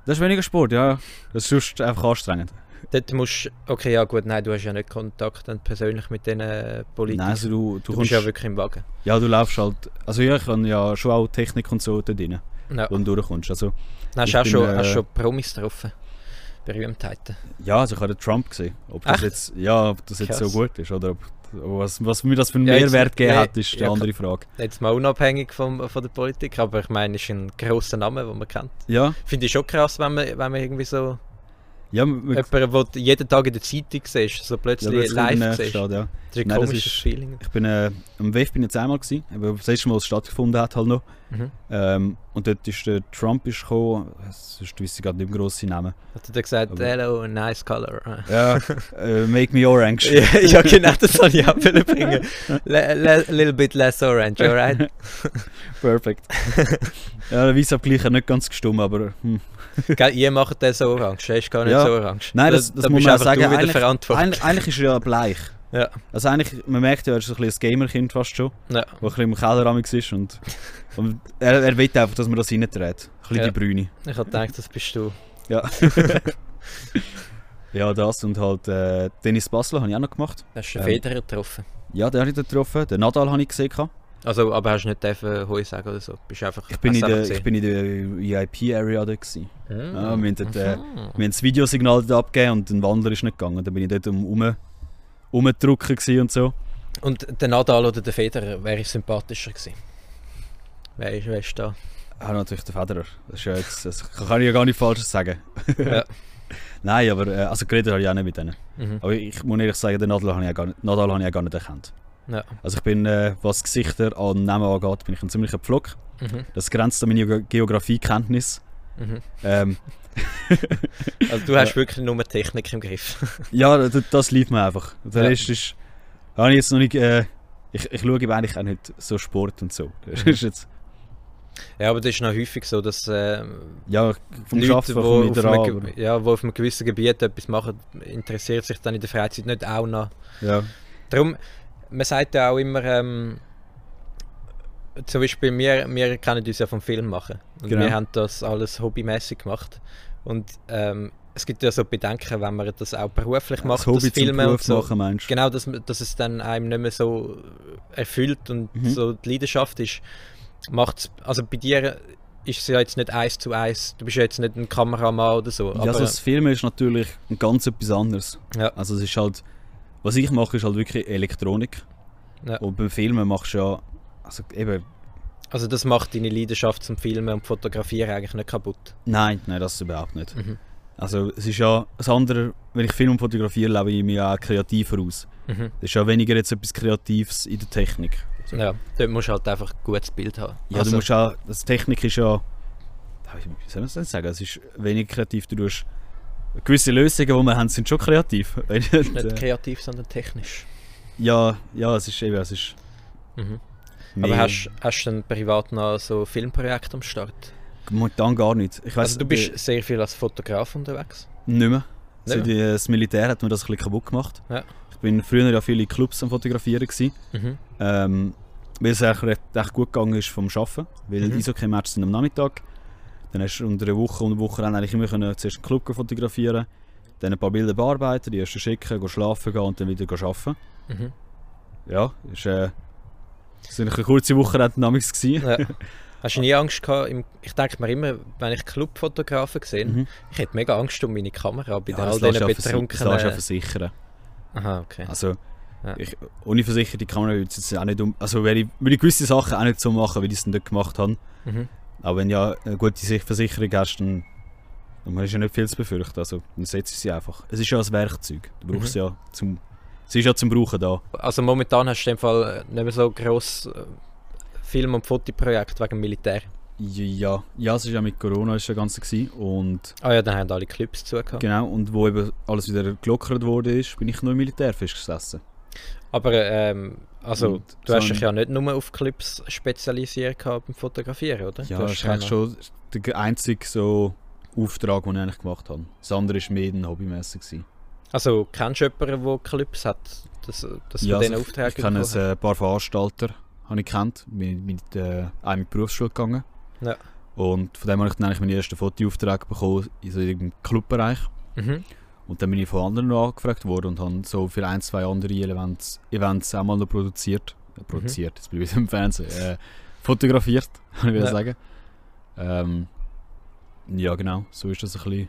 Das ist weniger Sport, ja. Das ist sonst einfach anstrengend. Dort musst du, okay, ja gut, nein, du hast ja nicht Kontakt dann persönlich mit äh, Politikern. Nein, also du, du, du kommst, bist ja wirklich im Wagen. ja, du laufst halt, also ja, ich habe ja schon auch Technik und so da drin, Ja. wo du durchkommst. Also, hast du auch bin, schon, äh, hast schon Promis getroffen. Berühmtheiten. ja, also ich habe den Trump gesehen. Ob das Echt? jetzt, ja, ob das jetzt Krass. so gut ist oder ob, was, was mir das für einen Ja, jetzt- Mehrwert gegeben hat, ist die ja, andere Frage. Jetzt mal unabhängig vom, von der Politik, aber ich meine, es ist ein grosser Name, den man kennt. Ja, Finde ich schon krass, wenn man, wenn man irgendwie so ja, den du jeden Tag in der Zeitung siehst, so ja, plötzlich der live siehst. steht, ja. Das ist ein Nein, komisches ist- Feeling. Ich bin äh, am WEF bin ich jetzt einmal gewesen, aber das erste Mal, es stattgefunden hat halt noch. Mhm. Ähm, und dort ist der Trump ist gekommen, sonst wüsste ich gerade nicht mehr grosse Namen. Hat er dann gesagt, Aber- hello, nice color. Ja, äh, make me orange. ja, ja, genau, das soll ich auch bringen. Le, le, little bit less orange, alright? Perfekt. ja, der Weissabgleich hat nicht ganz gestummt, aber hm. Ihr macht den so orange, er ist gar nicht Ja. so orange. Nein, Da- das, das da muss man sagen. Eigentlich, verantwortlich. eigentlich, eigentlich ist er ja bleich. Ja. Also eigentlich, man merkt ja, er ist ein bisschen ein Gamerkind fast schon, Ja. wo ein bisschen im Keller ist und, und er, er will einfach, dass man das reinträgt. Ein bisschen Ja. die Brüne. Ich habe gedacht, das bist du. Ja. ja, das und halt äh, Dennis Basler habe ich auch noch gemacht. Hast du den Ähm. Federer getroffen? Ja, den habe ich getroffen. Den Nadal habe ich gesehen. Also, aber hast du nicht dürfen Hoi sagen oder so? Bist einfach, Ich bin, in der, ich bin in der VIP-Area da. Gewesen. gesehen? Ja, wir haben dort, äh. Wir haben das Videosignal dort abgegeben und ein Wandler ist nicht gegangen. Dann bin ich dort um, um, gewesen und so. Und der Nadal oder der Federer wäre sympathischer gewesen. Wer ist, wer ist da? Ah, natürlich der Federer. Das, ist ja jetzt, das kann ich ja gar nicht falsch sagen. Ja. Nein, aber äh, also geredet habe ich auch nicht mit denen. Mhm. Aber ich muss ehrlich sagen, den Nadal habe ich ja gar nicht, Nadal habe ich ja gar nicht erkannt. Ja. Also ich bin, äh, was Gesichter an Namen angeht, bin ich ein ziemlicher Pflock. Mhm. Das grenzt an meine Ge Geografiekenntnis. Mhm. Ähm, Also du hast wirklich nur Technik im Griff. ja, das, das liebt mir einfach. Der Ja. Rest ist... Habe ich jetzt noch nicht... Äh, ich, ich schaue eigentlich auch nicht so Sport und so. Das Mhm. ist jetzt... Ja, aber das ist noch häufig so, dass ähm, Ja, vom Leute, die auf, an. ja, wo auf einem gewissen Gebiet etwas machen, interessiert sich dann in der Freizeit nicht auch noch. Ja. Darum, man sagt ja auch immer, ähm, zum Beispiel, wir, wir kennen uns ja vom Film machen. Und Genau. wir haben das alles hobbymäßig gemacht. Und ähm, es gibt ja so Bedenken, wenn man das auch beruflich macht, das Hobby zum Filmen und so. machen, meinst du? Genau, dass, dass es dann einem nicht mehr so erfüllt und Mhm. so die Leidenschaft ist. Macht's, also bei dir ist es ja jetzt nicht eins zu eins. Du bist ja jetzt nicht ein Kameramann oder so. Ja, aber, also das Filmen ist natürlich ein ganz etwas anderes. Ja. Also es ist halt... Was ich mache, ist halt wirklich Elektronik. Ja. Und beim Filmen machst du ja... Also eben... also das macht deine Leidenschaft zum Filmen und Fotografieren eigentlich nicht kaputt. Nein, nein, das überhaupt nicht. Mhm. Also es ist ja das andere, wenn ich Film fotografiere, lebe ich mich ja auch kreativer aus. Mhm. Das ist ja weniger jetzt etwas Kreatives in der Technik. Ja, dort musst du halt einfach ein gutes Bild haben. Ja, also, du musst auch, das Technik ist ja, wie soll man das denn sagen, es ist weniger kreativ, du tust gewisse Lösungen, die wir haben, sind schon kreativ. nicht Äh, kreativ, sondern technisch. ja, ja, es ist eben, es ist Mhm. Aber hast, hast du privat noch so Filmprojekte am Start? momentan gar nicht. Ich weiss, Also du bist sehr viel als Fotograf unterwegs. Nicht mehr. Nicht Seit äh, das Militär hat mir das ein bisschen kaputt gemacht. Ja. Ich bin früher ja viele Clubs am Fotografieren gewesen, Mhm. ähm, weil es eigentlich recht, recht gut gegangen ist vom Arbeiten. Weil Mhm. mhm. Eishockey-Matches sind am Nachmittag. Dann hast du unter einer Woche und Woche eigentlich immer können, zuerst einen Club fotografieren, dann ein paar Bilder bearbeiten, die ersten schicken, gehen schlafen gehen und dann wieder arbeiten. Mhm. Ja, ist, äh, es war eine kurze Woche gewesen. Ja. Hast du nie Angst gehabt? Im, ich denke mir immer, wenn ich Clubfotografen sehe, Mhm. ich hätte mega Angst um meine Kamera bei Ja, all das diesen versi- das lässt du betrunkenen... versichern. Aha, okay. Also, Ja. ich, ohne versicherte Kamera würde ich jetzt auch nicht um. Also, würde ich, würde ich gewisse Sachen auch nicht so machen, wie ich es dann dort gemacht habe. Mhm. Aber wenn du ja eine gute Sich- Versicherung hast, dann, dann hast du ja nicht viel zu befürchten. Also, dann setzt du sie einfach. Es ist ja ein Werkzeug. Du brauchst Mhm. ja zum. Es ist ja zum Brauchen da. Also momentan hast du in dem Fall nicht mehr so gross äh, Film- und Fotoprojekt wegen Militär. Ja, ja, es war ja mit Corona ist ja und Ah ja, dann haben alle Clips zugehört. genau und wo eben alles wieder gelockert wurde ist, bin ich noch im Militär festgesessen. Aber ähm, also, Und du hast so dich ja nicht nur auf Clips spezialisiert beim Fotografieren, oder? Ja, das ist eigentlich schon der einzige so Auftrag, den ich eigentlich gemacht habe. Das andere war mehr ein hobbymäßig. Also kennst du jemanden, der Clips hat? Das, das Ja, von diesen also ich, Aufträgen ich kenne ein paar Veranstalter, habe ich kennt, mit, mit äh, einem Berufsschule gegangen. Ja. Und von dem habe ich dann eigentlich meine ersten Fotoaufträge bekommen, in so im Clubbereich. Mhm. Und dann bin ich von anderen noch angefragt worden und habe so für ein, zwei andere Events, Events auch mal noch produziert. Äh, produziert, jetzt bin ich wieder im Fernsehen. Äh, fotografiert, kann ich wieder Ja. sagen. Ähm, ja, genau, so ist das ein bisschen.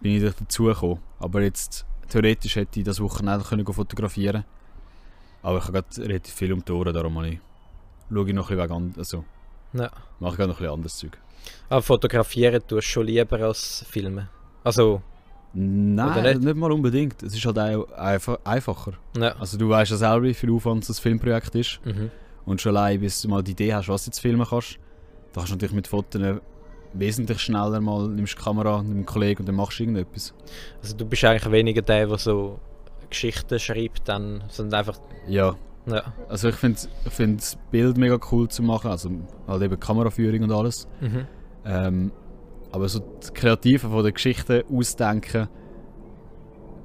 Bin ich dazu gekommen. Aber jetzt, theoretisch hätte ich das Wochenende können fotografieren Aber ich habe gerade relativ viel um die Ohren, darum habe ich, schaue ich noch ein bisschen weg also Ja. mache ich gerade noch ein bisschen anderes Zeug. Aber fotografieren tust du schon lieber als filmen. Also, Nein, nicht? nicht? mal unbedingt. Es ist halt auch einfach, einfacher. ja. Also du weißt ja selber, wie viel Aufwand das Filmprojekt ist. Mhm. Und schon allein, bis du mal die Idee hast, was du jetzt filmen kannst, da kannst du natürlich mit Fotos wesentlich schneller mal, nimmst die Kamera, nimmst einen Kollegen und dann machst du irgendetwas. Also du bist eigentlich weniger der, der so Geschichten schreibt, dann, sondern einfach, Ja, ja. also ich finde ich find das Bild mega cool zu machen, also halt eben Kameraführung und alles. Mhm. Ähm, aber so das Kreative von der Geschichte ausdenken,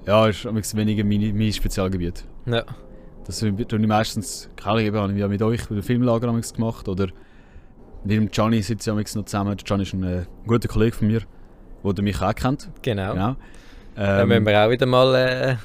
ja, ist am weniger mein, mein Spezialgebiet. Ja. Das tue ich meistens, keine eben, habe ich mit euch bei dem Filmlager gemacht oder mit dem Gianni sitze ich noch zusammen. Der Gianni ist ein, äh, guter Kollege von mir, der mich auch kennt. Genau. Genau. Dann Ähm, müssen wir auch wieder mal. Äh,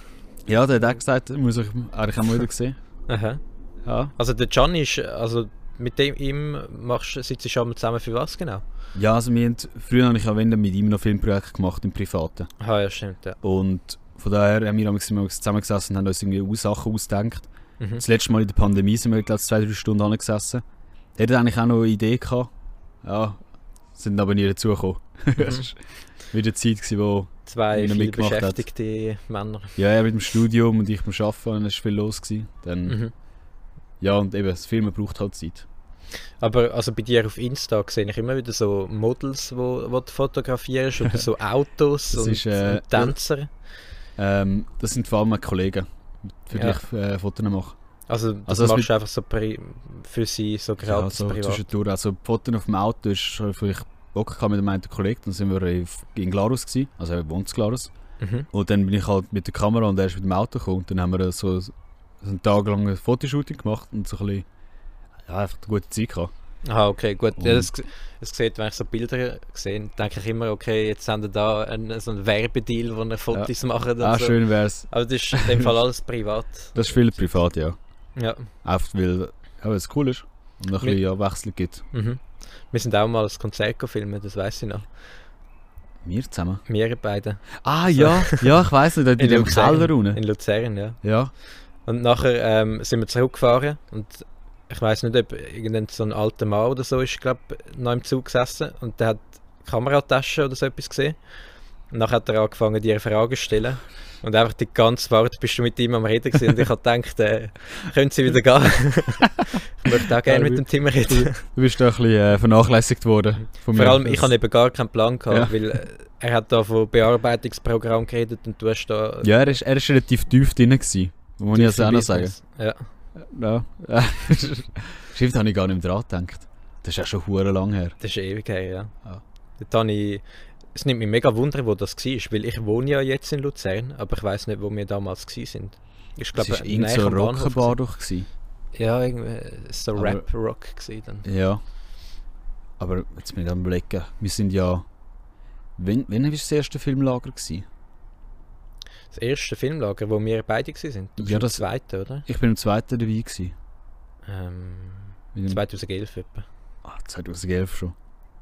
ja, der hat auch gesagt, muss ich eigentlich auch mal wieder sehen. aha. Ja. Also der Gianni ist, also mit dem ihm machst, sitzt du schon mal zusammen für was genau? ja, also wir haben, früher habe ich dann mit ihm noch Filmprojekte gemacht im Privaten. Ah ja, stimmt, ja. Und von daher haben wir immer zusammengesessen und haben uns irgendwie auch Sachen ausgedacht. Mhm. Das letzte Mal in der Pandemie sind wir, glaube ich, zwei, drei Stunden angesessen. Der hat eigentlich auch noch eine Idee gehabt. Ja, sind aber nie dazugekommen. Es war wieder eine Zeit, gewesen, wo Zwei er viel mitgemacht hat. beschäftigte Männer. ja, er mit dem Studium und ich beim Arbeiten, dann war viel los. Gewesen. Dann, Mhm. Ja, und eben, das Filmen braucht halt Zeit. Aber also bei dir auf Insta sehe ich immer wieder so Models, wo, wo du fotografierst oder so Autos und, ist, äh, und Tänzer. Ähm, das sind vor allem meine Kollegen, für die Ja. ich äh, Fotos mache. Also das also das machst du einfach so für sie so Ja, gratis so privat. zwischendurch. Also, die Fotos auf dem Auto ist vielleicht Bock gehabt mit einem Kollegen. Dann sind wir in in Glarus, gewesen, also er wohnt in Glarus. Mhm. Und dann bin ich halt mit der Kamera und er ist mit dem Auto gekommen. Und dann haben wir so so einen Tag lang ein Fotoshooting gemacht und so ein bisschen, ja, einfach eine gute Zeit gehabt. Aha, okay, gut. Ja, das, das sieht, wenn ich so Bilder sehe, denke ich immer, okay, jetzt haben wir da einen, so einen Werbedeal, wo wir Fotos machen. und Ah, so. schön wär's. Aber das ist in dem Fall alles privat. Das ist viel privat, ja. Ja. Einfach weil ja, es cool ist und noch ein bisschen Abwechslung gibt. Mhm. Wir sind auch mal ein Konzert gefilmt, das weiß ich noch. Wir zusammen. Wir beide. Ah, ja, ja, ich weiss nicht, dort in, dem Keller unten. In Luzern, ja. Ja, Und nachher ähm, sind wir zurückgefahren und ich weiß nicht, ob irgendein so ein alter Mann oder so ist, glaube noch im Zug gesessen und der hat Kameratasche oder so etwas gesehen. Und nachher hat er angefangen, dir Fragen zu stellen. Und einfach die ganze Fahrt bist du mit ihm am Reden gewesen. und ich habe gedacht, äh, können Sie wieder gehen? ich möchte auch gerne mit dem Tim reden. du bist da ein bisschen äh, vernachlässigt worden. Von Vor mir. allem, ich habe eben gar keinen Plan gehabt, Ja. weil äh, er hat da von Bearbeitungsprogramm geredet und du hast da... Ja, er ist, er ist relativ tief drin gewesen. Muss ich also auch noch sagen. Ja. Ja. Stimmt, habe ich gar nicht mehr dran gedacht. Das ist ja schon hure lang her. Das ist ewig her, ja. Ja. Dort habe ich, es nimmt mich mega Wunder, wo das war, weil ich wohne ja jetzt in Luzern, aber ich weiß nicht, wo wir damals sind. Ich glaube, war irgend so eine Rockerbar doch. gewesen. Ja, irgendwie so Rap-Rock dann. Ja. Aber jetzt bin ich am überlegen, wir sind ja... Wann, wann war das erste Filmlager? Gewesen? Das erste Filmlager, wo wir beide sind. Du bist Ja, im das- zweiten, oder? Ich bin im zweiten dabei. Gewesen. Ähm, Mit dem- 2011 etwa. Ah, 2011 schon.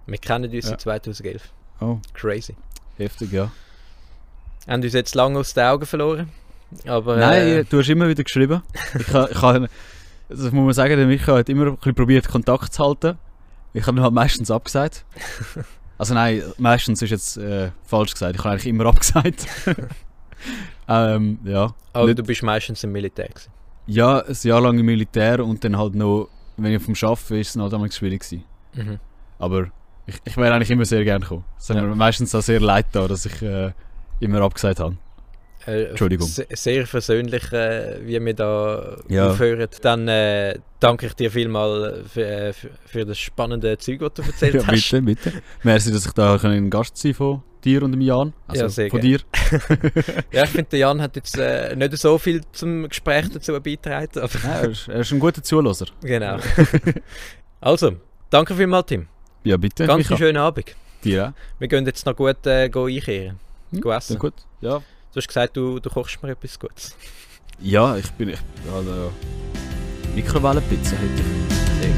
Wir kennen uns Ja. seit 2011. Oh, Crazy. heftig, ja. Haben uns jetzt lange aus den Augen verloren. Aber Nein, äh, du hast immer wieder geschrieben. Ich ha, ich das muss man sagen, der Micha hat immer ein bisschen probiert, Kontakt zu halten. Ich habe halt meistens abgesagt. Also nein, meistens ist jetzt äh, falsch gesagt. Ich habe eigentlich immer abgesagt. ähm, ja. aber nicht- du bist meistens im Militär. Gewesen. ja, ein Jahr lang im Militär und dann halt noch, wenn ich vom Arbeiten ist es halt damals schwierig gewesen. Mhm. Aber ich, ich wäre eigentlich immer sehr gerne gekommen. Es hat Ja. mir meistens auch sehr leid da, dass ich äh, immer abgesagt habe. Äh, Entschuldigung. se- Sehr versöhnlich, äh, wie wir da Ja. aufhören. Dann äh, danke ich dir vielmal für, äh, für, das spannende Zeug, das du erzählt Ja, hast. bitte, bitte. Merci, dass ich da ein Gast sein von dir und dem Jan. Also Ja, sehr von gerne. dir. Ja, ich finde, der Jan hat jetzt nicht so viel zum Gespräch dazu beigetragen. Aber Ja, er, ist, er ist ein guter Zuhörer. genau. also, danke vielmals, Tim. Ja, bitte. Ganz Micha. einen schönen Abend. Dir auch. Wir gehen jetzt noch gut äh, einkehren. Hm, essen. Gut. Ja. Du hast gesagt, du, du kochst mir etwas Gutes. ja, ich bin... Ich, also, Mikrowellenpizza hätte ich.